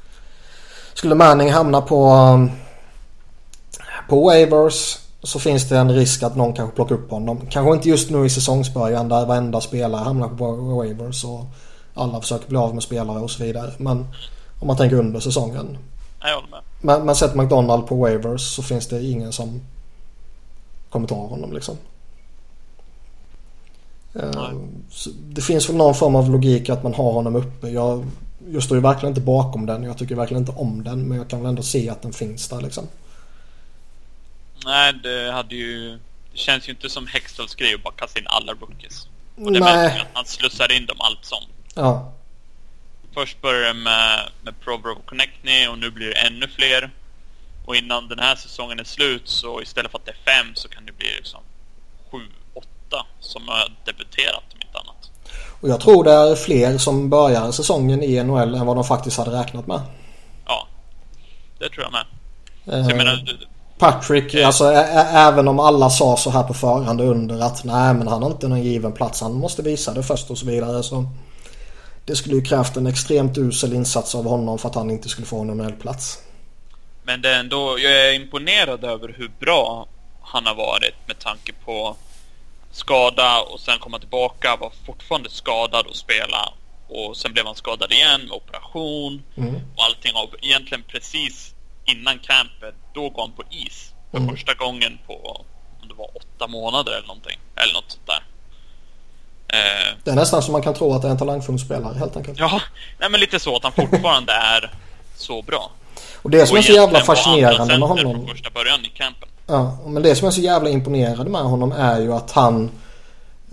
A: skulle Manning hamna på på waivers så finns det en risk att någon kanske plockar upp honom. Kanske inte just nu i säsongsbörjan där varenda spelare hamnar på waivers och alla försöker bli av med spelare och så vidare. Men om man tänker under säsongen.
B: Jag håller med.
A: Men, men sätter McDonald på waivers så finns det ingen som kommer ta honom liksom. Uh, det finns väl någon form av logik att man har honom uppe. Jag, jag står ju verkligen inte bakom den. Jag tycker verkligen inte om den. Men jag kan väl ändå se att den finns där liksom.
B: Nej, det hade ju... Det känns ju inte som Hextalls grej att bara kasta in alla rookies. Och
A: det
B: märker att han slussar in dem allt som.
A: Ja.
B: Först började det med, med Provorov och Connectney och nu blir det ännu fler. Och innan den här säsongen är slut så istället för att det är fem så kan det bli liksom 7-8 som har debuterat om inte annat.
A: Och jag tror det är fler som börjar säsongen i NHL än vad de faktiskt hade räknat med.
B: Ja, det tror jag med. Så jag
A: Eh,
B: menar,
A: Patrick, alltså ä- ä- även om alla sa så här på förhand under att nej men han har inte någon given plats. Han måste visa det först och så vidare. Så det skulle ju krävt en extremt usel insats av honom för att han inte skulle få en NHL-plats.
B: Men det är ändå, jag är imponerad över hur bra han har varit med tanke på skada och sen komma tillbaka, var fortfarande skadad och spela. Och sen blev han skadad igen med operation
A: Mm.
B: och allting. Och egentligen precis innan campet, då går han på is. För
A: Mm.
B: första gången på, om det var åtta månader eller någonting. Eller något sånt där. Eh,
A: Det är nästan som man kan tro att det är en talangfull spelare helt enkelt.
B: ja, nej men lite så att han fortfarande är så bra.
A: Och det som
B: Och
A: är så jävla fascinerande med honom.
B: från första början i campen.
A: Ja, men det som är så jävla imponerande med honom är ju att han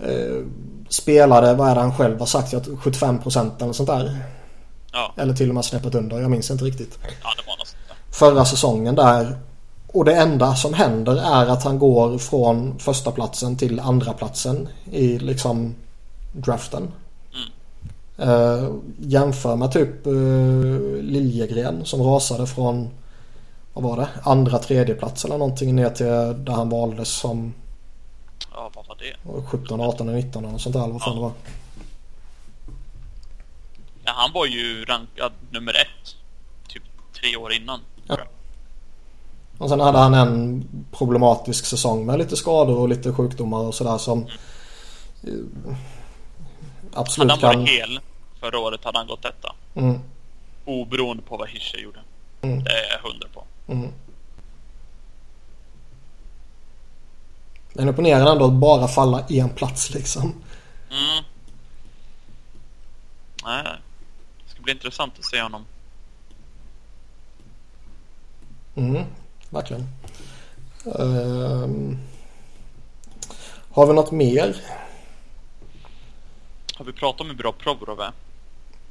A: eh, spelade, vad är det han själv har sagt, att 75% eller sånt där.
B: Ja,
A: Eller till och med snäppet under, jag minns inte riktigt.
B: ja det var något.
A: Förra säsongen där. Och det enda som händer är att han går från första platsen till andra platsen i liksom draften. Eh, jämför med typ eh, Liljegren som rasade från vad var det? Andra tredje plats eller någonting ner till där han valdes som
B: Ja, vad var det?
A: 17, 18, 19 och sånt där. eller Vad fan det var.
B: Ja, han var ju rankad nummer ett. Typ tre år innan.
A: Ja. Och sen hade han en problematisk säsong med lite skador och lite sjukdomar och sådär som eh,
B: Hade
A: absolut
B: han
A: kan...
B: varit hel förra året hade han gått detta.
A: Mm,
B: Oberoende på vad Hischer gjorde.
A: Mm.
B: Det är jag hundra på.
A: Mm. Är imponerande ändå att bara falla en plats liksom.
B: Mm. Nej, det ska bli intressant att se honom.
A: Mm, verkligen. Ehm, har vi något mer?
B: Har vi pratat om hur bra Provorov är?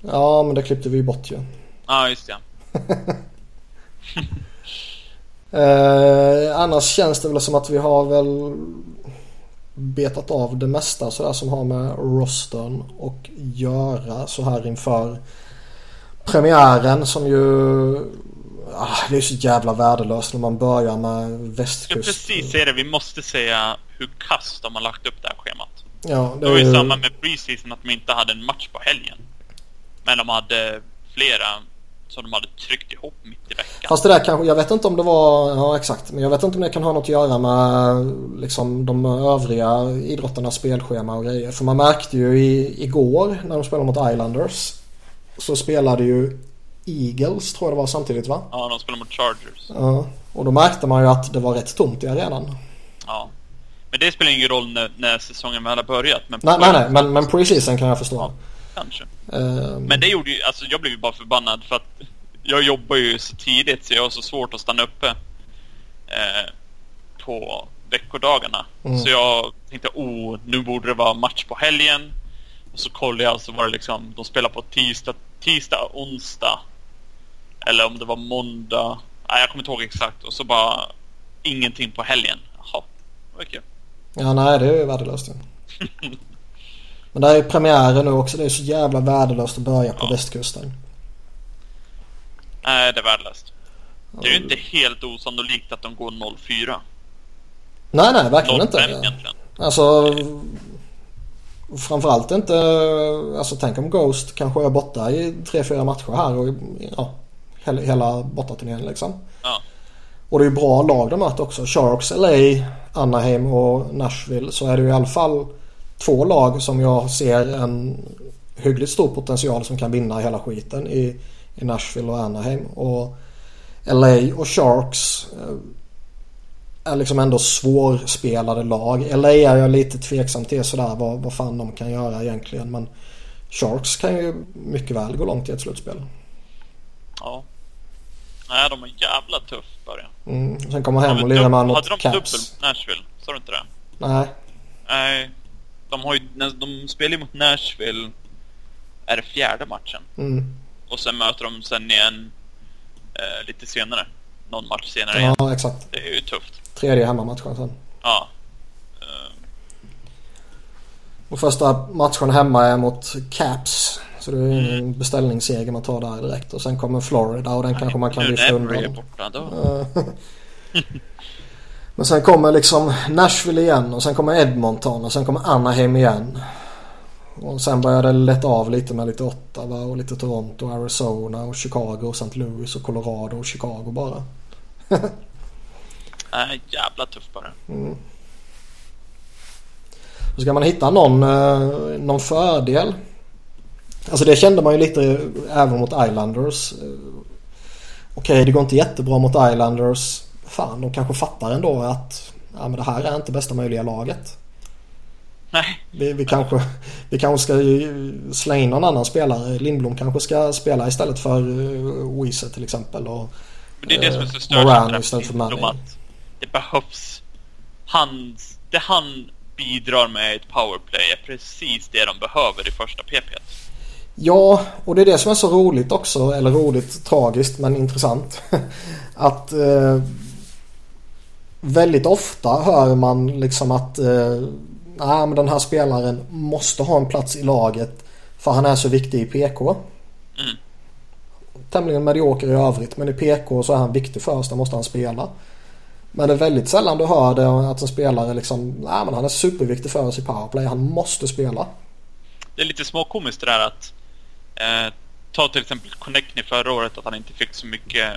A: Ja, men det klippte vi ju bort ju.
B: Ja, ah, just det.
A: Eh, annars känns det väl som att vi har väl betat av det mesta sådär som har med rostern och göra så här inför premiären som ju ah, det är så jävla värdelöst när man börjar med
B: Jag
A: västkust.
B: precis säga det. Vi måste säga hur kast de har lagt upp det här schemat.
A: Ja, det
B: Det var ju, samma med preseason att de inte hade en match på helgen. Men de hade flera som de hade tryckt ihop mitt i veckan.
A: Fast det där kanske, jag vet inte om det var, ja exakt, men jag vet inte om det kan ha något att göra med liksom de övriga idrotternas spelschema och grejer. För man märkte ju i, igår när de spelade mot Islanders så spelade ju Eagles tror jag det var samtidigt va?
B: Ja, de spelar mot Chargers.
A: Ja. Och då märkte man ju att det var rätt tomt i arenan.
B: Ja. Men det spelar ingen roll när, när säsongen väl har börjat. Men
A: Nej, nej, nej, men, men preseason kan jag förstå.
B: Ja, kanske.
A: Ehm,
B: Men det gjorde ju, alltså jag blev ju bara förbannad för att jag jobbar ju så tidigt så jag har så svårt att stanna uppe eh, på veckodagarna.
A: Mm.
B: Så jag tänkte, oh, nu borde det vara match på helgen. Och så kollade jag så var det liksom, de spelar på tisdag, tisdag, onsdag. Eller om det var måndag. Nej, jag kommer inte ihåg exakt. Och så bara ingenting på helgen. Jaha, det var kul.
A: Ja, nej det är ju värdelöst. Men det här är premiären nu också. Det är så jävla värdelöst att börja på
B: Ja.
A: västkusten.
B: Nej, det är värdelöst. Det är ju inte helt osannolikt att de går 0-4.
A: Nej, nej, verkligen
B: 0-5
A: inte.
B: egentligen.
A: Alltså framförallt inte, alltså tänk om Ghost kanske är borta i tre fyra matcher här och ja, hela, hela bortaturnén liksom.
B: Ja.
A: Och det är ju bra lag de möter också. Sharks, LA, Anaheim och Nashville. Så är det ju i alla fall två lag som jag ser en hyggligt stor potential som kan vinna hela skiten i, i Nashville och Anaheim. Och LA och Sharks eh, är liksom ändå svårspelade lag. LA är jag lite tveksam till sådär vad, vad fan de kan göra egentligen. Men Sharks kan ju mycket väl gå långt i ett slutspel.
B: Ja. Nej, de har jävla tuff början.
A: Mm. Sen kommer hem och lirar man
B: Hade de
A: mot
B: dubbel mot Nashville? Sa du inte det?
A: Nej.
B: Nej. De har ju, de spelar ju mot Nashville. Är det fjärde matchen?
A: Mm.
B: Och sen möter de sen igen eh, lite senare. Någon match senare igen.
A: Ja exakt.
B: Det är ju tufft.
A: Tredje hemmamatchen sen.
B: Ja. Eh,
A: Och första matchen hemma är mot Caps. Så det är en mm. beställningsseger man tar där direkt. Och sen kommer Florida och den Nej, kanske man kan lyfta undan. är borta då. Men sen kommer liksom Nashville igen och sen kommer Edmonton och sen kommer Anaheim igen. Och sen börjar det lätta av lite med lite Ottawa och lite Toronto, Arizona och Chicago och St. Louis och Colorado och Chicago bara.
B: Nej, jävla tufft bara. Mm.
A: Så ska man hitta någon, eh, någon fördel. Alltså det kände man ju lite även mot Islanders. Eh, okej, okay, det går inte jättebra mot Islanders. Fan, de kanske fattar ändå att ja, men det här är inte bästa möjliga laget.
B: Nej.
A: Vi, vi, kanske, vi kanske ska slänga in någon annan spelare. Lindblom kanske ska spela istället för uh, Weezer till exempel. Och,
B: Men det är det som är så störande istället för Manning. Att det behövs. Han, det han bidrar med ett powerplay är precis det de behöver i första PP.
A: Ja, och det är det som är så roligt också. Eller roligt, tragiskt men intressant. att eh, väldigt ofta hör man liksom att eh, nej, men den här spelaren måste ha en plats i laget för han är så viktig i PK. Mm. Tämligen medioker i övrigt men i PK så är han viktig för oss, där måste han spela. Men det är väldigt sällan du hör det att en spelare liksom, nej men han är superviktig för oss i powerplay, han måste spela.
B: Det är lite småkomiskt det där att eh, ta till exempel Connectny förra året att han inte fick så mycket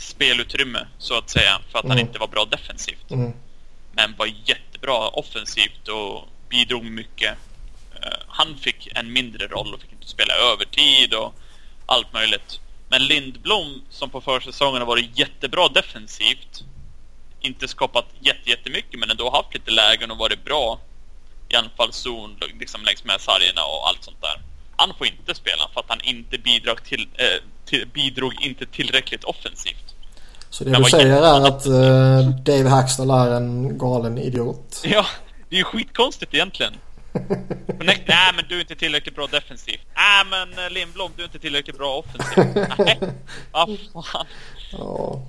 B: spelutrymme så att säga för att mm. han inte var bra defensivt. Mm. Men var jättebra offensivt och bidrog mycket. Uh, han fick en mindre roll och fick inte spela övertid och allt möjligt. Men Lindblom som på försäsongen har varit jättebra defensivt inte skapat jättemycket men ändå haft lite lägen och varit bra i anfallszon liksom längs med sargerna och allt sånt där. Han får inte spela för att han inte bidrog, till, eh, till, bidrog inte tillräckligt offensivt.
A: Så det du säger är att uh, Dave Hackstall är en galen idiot?
B: Ja, det är ju skitkonstigt egentligen. Nej, nej men du är inte tillräckligt bra defensivt. Nej men eh, Lindblom, du är inte tillräckligt bra offensivt. Nej, vad fan. Ja.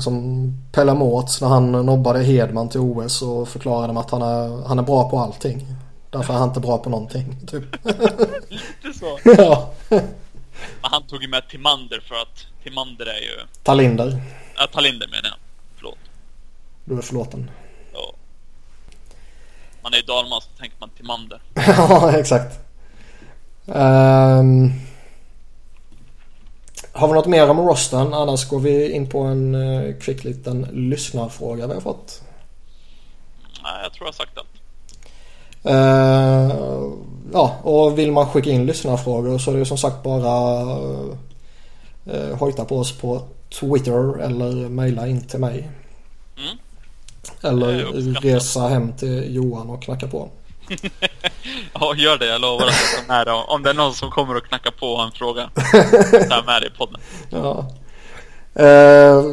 A: Som Pelle Mårts när han nobbade Hedman till OS och förklarade att han är, han är bra på allting. Därför är han inte bra på någonting. Typ.
B: Lite så.
A: ja.
B: Men han tog ju med Timander för att Timander är ju...
A: Talinder.
B: Ja, Talinder menar jag. Förlåt.
A: Du är förlåten.
B: Ja. Man är ju dalmas så tänker man Timander.
A: ja, exakt. Um... Har vi något mer om rosten? Annars går vi in på en kvick liten lyssnarfråga vi har fått.
B: Nej, jag tror jag har sagt allt.
A: Uh, ja, och vill man skicka in lyssnarfrågor så är det som sagt bara uh, hojta på oss på Twitter eller mejla in till mig. Mm. Eller resa hem till Johan och knacka på.
B: ja, gör det. Jag lovar att jag tar med det. Om det är någon som kommer och knackar på en fråga. Ta med det i podden.
A: Ja. Eh,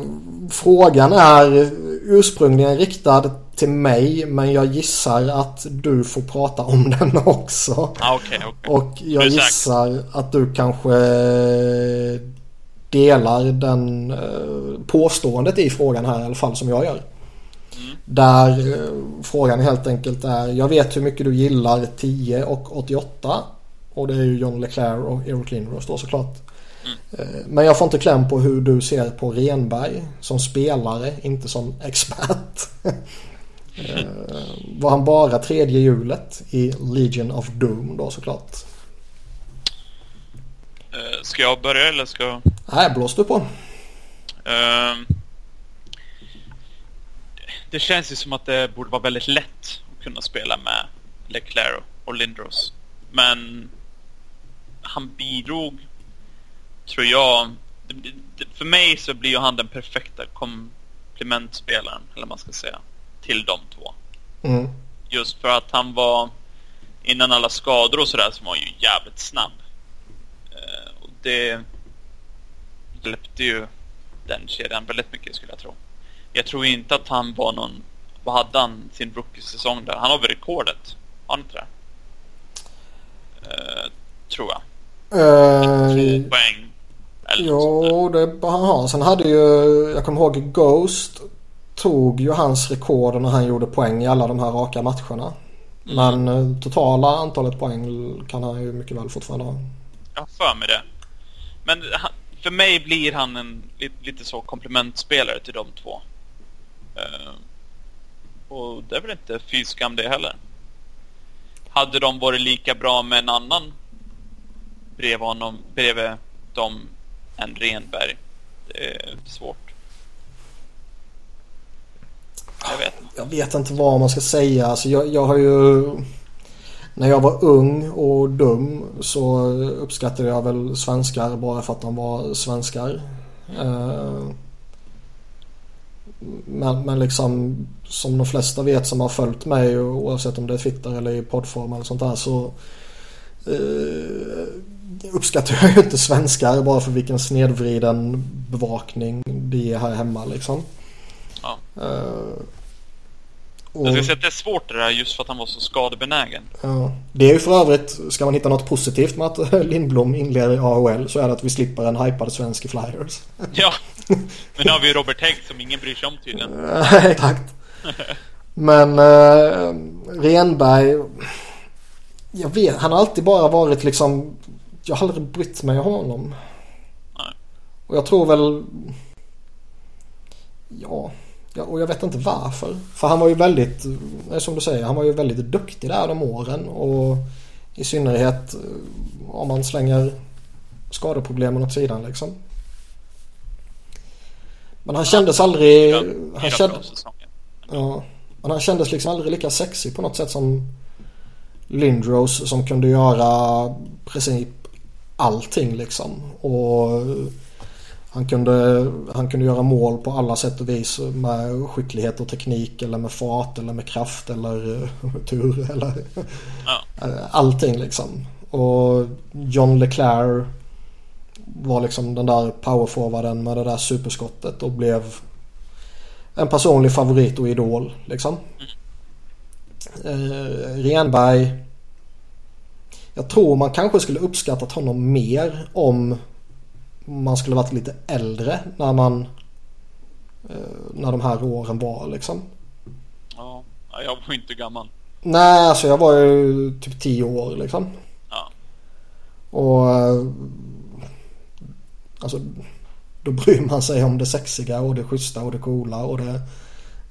A: frågan är ursprungligen riktad till mig men jag gissar att du får prata om den också.
B: Ah, okay, okay.
A: Och jag gissar att du kanske delar den eh, påståendet i frågan här i alla fall som jag gör. Mm. Där eh, frågan helt enkelt är Jag vet hur mycket du gillar 10 och 88 och det är ju John Leclerc och Eric Lindros då såklart. Mm. Men jag får inte kläm på hur du ser på Renberg som spelare, inte som expert. Mm. Var han bara tredje hjulet i Legion of Doom då såklart?
B: Uh, ska jag börja eller ska...
A: Nej, blås du på.
B: Uh, det känns ju som att det borde vara väldigt lätt att kunna spela med Leclerc och Lindros. Men han bidrog tror jag... För mig så blir ju han den perfekta komplementspelaren, eller vad man ska säga, till de två. Mm. Just för att han var... Innan alla skador och sådär så var han ju jävligt snabb. Uh, och det hjälpte ju den kedjan väldigt mycket skulle jag tro. Jag tror inte att han var någon... Vad hade han sin rookie-säsong där? Han har väl rekordet? Har han inte det? Uh, tror jag. Uh, Två poäng
A: jo, det han ha. Sen hade ju, jag kommer ihåg Ghost tog ju hans rekord när han gjorde poäng i alla de här raka matcherna. Men eh, totala antalet poäng kan han ju mycket väl fortfarande ha.
B: Jag har för mig det. Men han, för mig blir han en lite så komplementspelare till de två. Uh, och det är väl inte fy skam det heller. Hade de varit lika bra med en annan bredvid honom, bredvid dem än Renberg? Det är svårt. Jag vet inte.
A: Jag vet inte vad man ska säga. Alltså jag, jag har ju... När jag var ung och dum så uppskattade jag väl svenskar bara för att de var svenskar. Eh, men, men liksom som de flesta vet som har följt mig oavsett om det är Twitter eller i poddform eller sånt där så uh, uppskattar jag ju inte svenskar bara för vilken snedvriden bevakning det är här hemma liksom.
B: Ja. Uh, och, jag ska säga att det är svårt det där just för att han var så skadebenägen.
A: Ja. Det är ju för övrigt, ska man hitta något positivt med att Lindblom inleder i AHL så är det att vi slipper en hypad svensk i Flyers.
B: Ja, men nu har vi ju Robert Hägg som ingen bryr sig om tydligen.
A: Exakt. Men uh, Renberg, jag vet, han har alltid bara varit liksom, jag har aldrig brytt mig om honom.
B: Nej.
A: Och jag tror väl, ja. Ja, och jag vet inte varför. För han var ju väldigt, eh, som du säger, han var ju väldigt duktig där de åren. Och i synnerhet eh, om man slänger skadeproblemen åt sidan liksom. Men han kändes aldrig... Han kändes, ja, men han kändes liksom aldrig lika sexig på något sätt som Lindros som kunde göra precis allting liksom. Och han kunde, han kunde göra mål på alla sätt och vis med skicklighet och teknik eller med fart eller med kraft eller eh, tur eller
B: ja.
A: allting liksom. Och John Leclerc var liksom den där powerforwarden med det där superskottet och blev en personlig favorit och idol liksom. Eh, Renberg. Jag tror man kanske skulle uppskattat honom mer om man skulle varit lite äldre när man eh, när de här åren var liksom.
B: Ja, jag var inte gammal.
A: Nej, alltså jag var ju typ 10 år liksom.
B: Ja.
A: Och eh, alltså då bryr man sig om det sexiga och det schyssta och det coola och det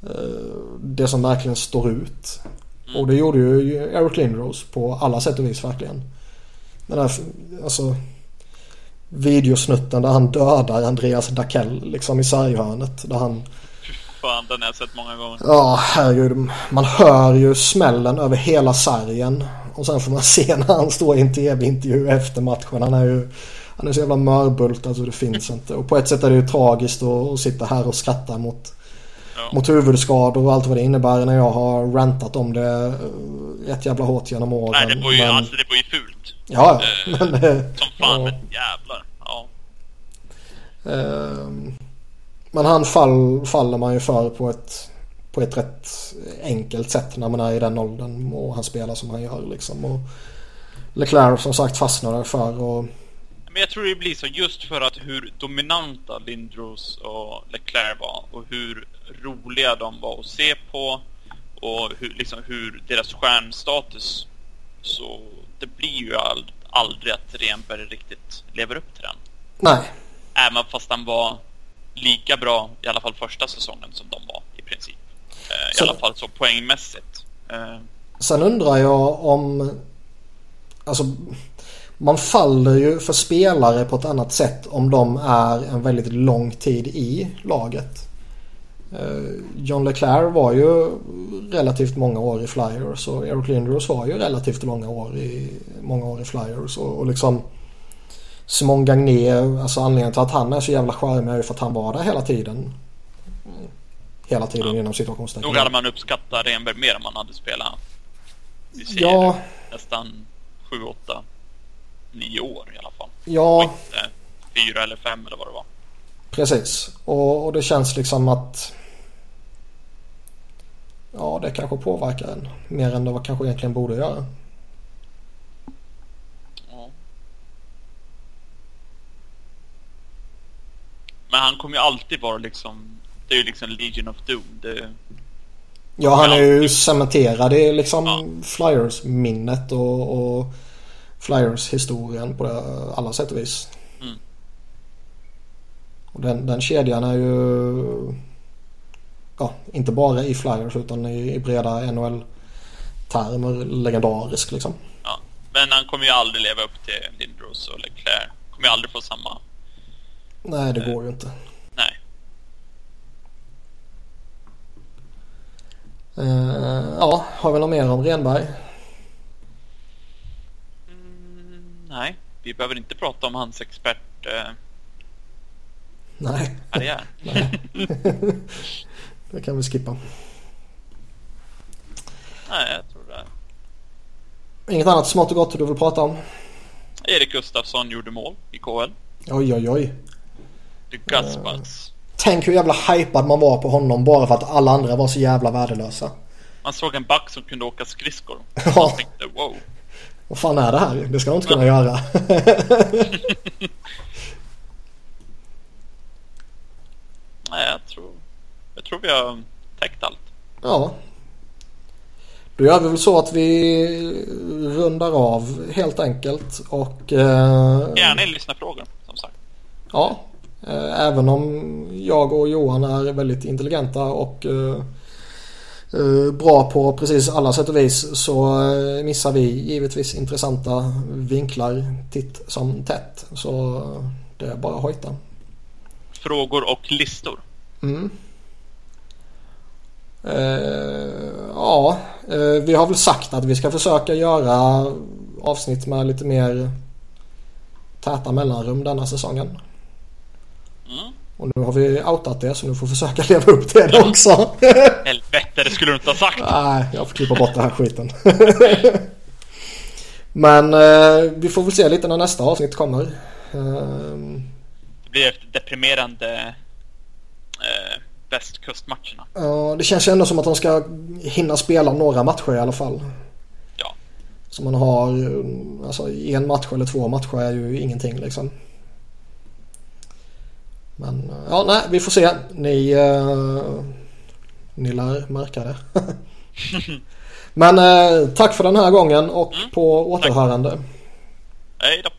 A: eh, det som verkligen står ut. Mm. Och det gjorde ju Eric Lindros på alla sätt och vis verkligen. Den där, alltså videosnutten där han dödar Andreas Dackell liksom i sarghörnet. Där han...
B: Fan, den har jag sett många gånger.
A: Ja, herregud. Man hör ju smällen över hela sargen. Och sen får man se när han står i en tv-intervju efter matchen. Han är ju han är så jävla mörbult alltså det finns inte. Och på ett sätt är det ju tragiskt att sitta här och skratta mot, ja. mot huvudskador och allt vad det innebär när jag har rantat om det rätt jävla hårt genom åren.
B: Nej, det var ju, men... alltså, det var ju fult.
A: Ja,
B: ja. Eh, som fan, ja. men jävlar. Ja.
A: Eh, men han fall, faller man ju för på ett, på ett rätt enkelt sätt när man är i den åldern och han spelar som han gör liksom. Och Leclerc som sagt fastnar för och...
B: Men jag tror det blir så just för att hur dominanta Lindros och Leclerc var och hur roliga de var att se på och hur, liksom, hur deras stjärnstatus så det blir ju all, aldrig att Renberg riktigt lever upp till den.
A: Nej.
B: Även fast han var lika bra i alla fall första säsongen som de var i princip. Eh, I så, alla fall så poängmässigt. Eh.
A: Sen undrar jag om... Alltså, man faller ju för spelare på ett annat sätt om de är en väldigt lång tid i laget. Eh, John Leclerc var ju relativt många år i Flyers och Eric Lindros var ju relativt många år i, många år i Flyers. Och, och liksom Simon Gagné, alltså anledningen till att han är så jävla charmig är ju för att han var där hela tiden. Hela tiden ja. inom situationstecken.
B: Nog hade man uppskattat Renberg mer om man hade spelat.
A: Ja.
B: Nästan 7, 8, 9 år i alla fall.
A: Ja.
B: inte 4 eller 5 eller vad det var.
A: Precis. Och, och det känns liksom att Ja, det kanske påverkar en mer än det vad kanske egentligen borde göra.
B: Ja. Men han kommer ju alltid vara liksom Det är ju liksom Legion of Doom. Det,
A: Ja, han är ju cementerad i liksom ja. Flyers-minnet och, och Flyers-historien på det, alla sätt och vis. Mm. Och den, den kedjan är ju ja, inte bara i Flyers utan i, i breda NHL-termer legendarisk liksom.
B: Ja, men han kommer ju aldrig leva upp till Lindros och Leclerc. Kommer ju aldrig få samma.
A: Nej, det går ju inte.
B: Nej.
A: Uh, ja, har vi något mer om Renberg?
B: Mm, nej, vi behöver inte prata om hans expert... Uh,
A: nej.
B: Karriär.
A: nej. det kan vi skippa.
B: Nej, jag tror det.
A: Inget annat smått och gott du vill prata om?
B: Erik Gustafsson gjorde mål i KL.
A: Oj, oj, oj.
B: The Gusbugs.
A: Tänk hur jävla hypad man var på honom bara för att alla andra var så jävla värdelösa.
B: Man såg en back som kunde åka skridskor.
A: Ja.
B: Man tänkte wow.
A: Vad fan är det här? Det ska de inte kunna ja. göra.
B: Nej, jag tror, jag tror vi har täckt allt.
A: Ja. Då gör vi väl så att vi rundar av helt enkelt och... Eh...
B: Gärna in lyssnarfrågor som sagt.
A: Ja, Eh, även om jag och Johan är väldigt intelligenta och eh, eh, bra på precis alla sätt och vis så missar vi givetvis intressanta vinklar titt som tätt. Så det är bara att hojta.
B: Frågor och listor.
A: Mm. Eh, ja, eh, vi har väl sagt att vi ska försöka göra avsnitt med lite mer täta mellanrum denna säsongen. Mm. Och nu har vi outat det så nu får vi försöka leva upp till det också.
B: Helvete, det skulle du inte ha sagt.
A: Nej, jag får klippa bort den här skiten. Men eh, vi får väl se lite när nästa avsnitt kommer. Eh,
B: det blir efter deprimerande eh, västkustmatcherna.
A: Ja, det känns ju ändå som att de ska hinna spela några matcher i alla fall.
B: Ja.
A: Så man har, alltså en match eller två matcher är ju ingenting liksom. Men ja, nej, vi får se. Ni, uh, ni lär märka det. Men uh, tack för den här gången och mm, på återhörande.
B: Hej då.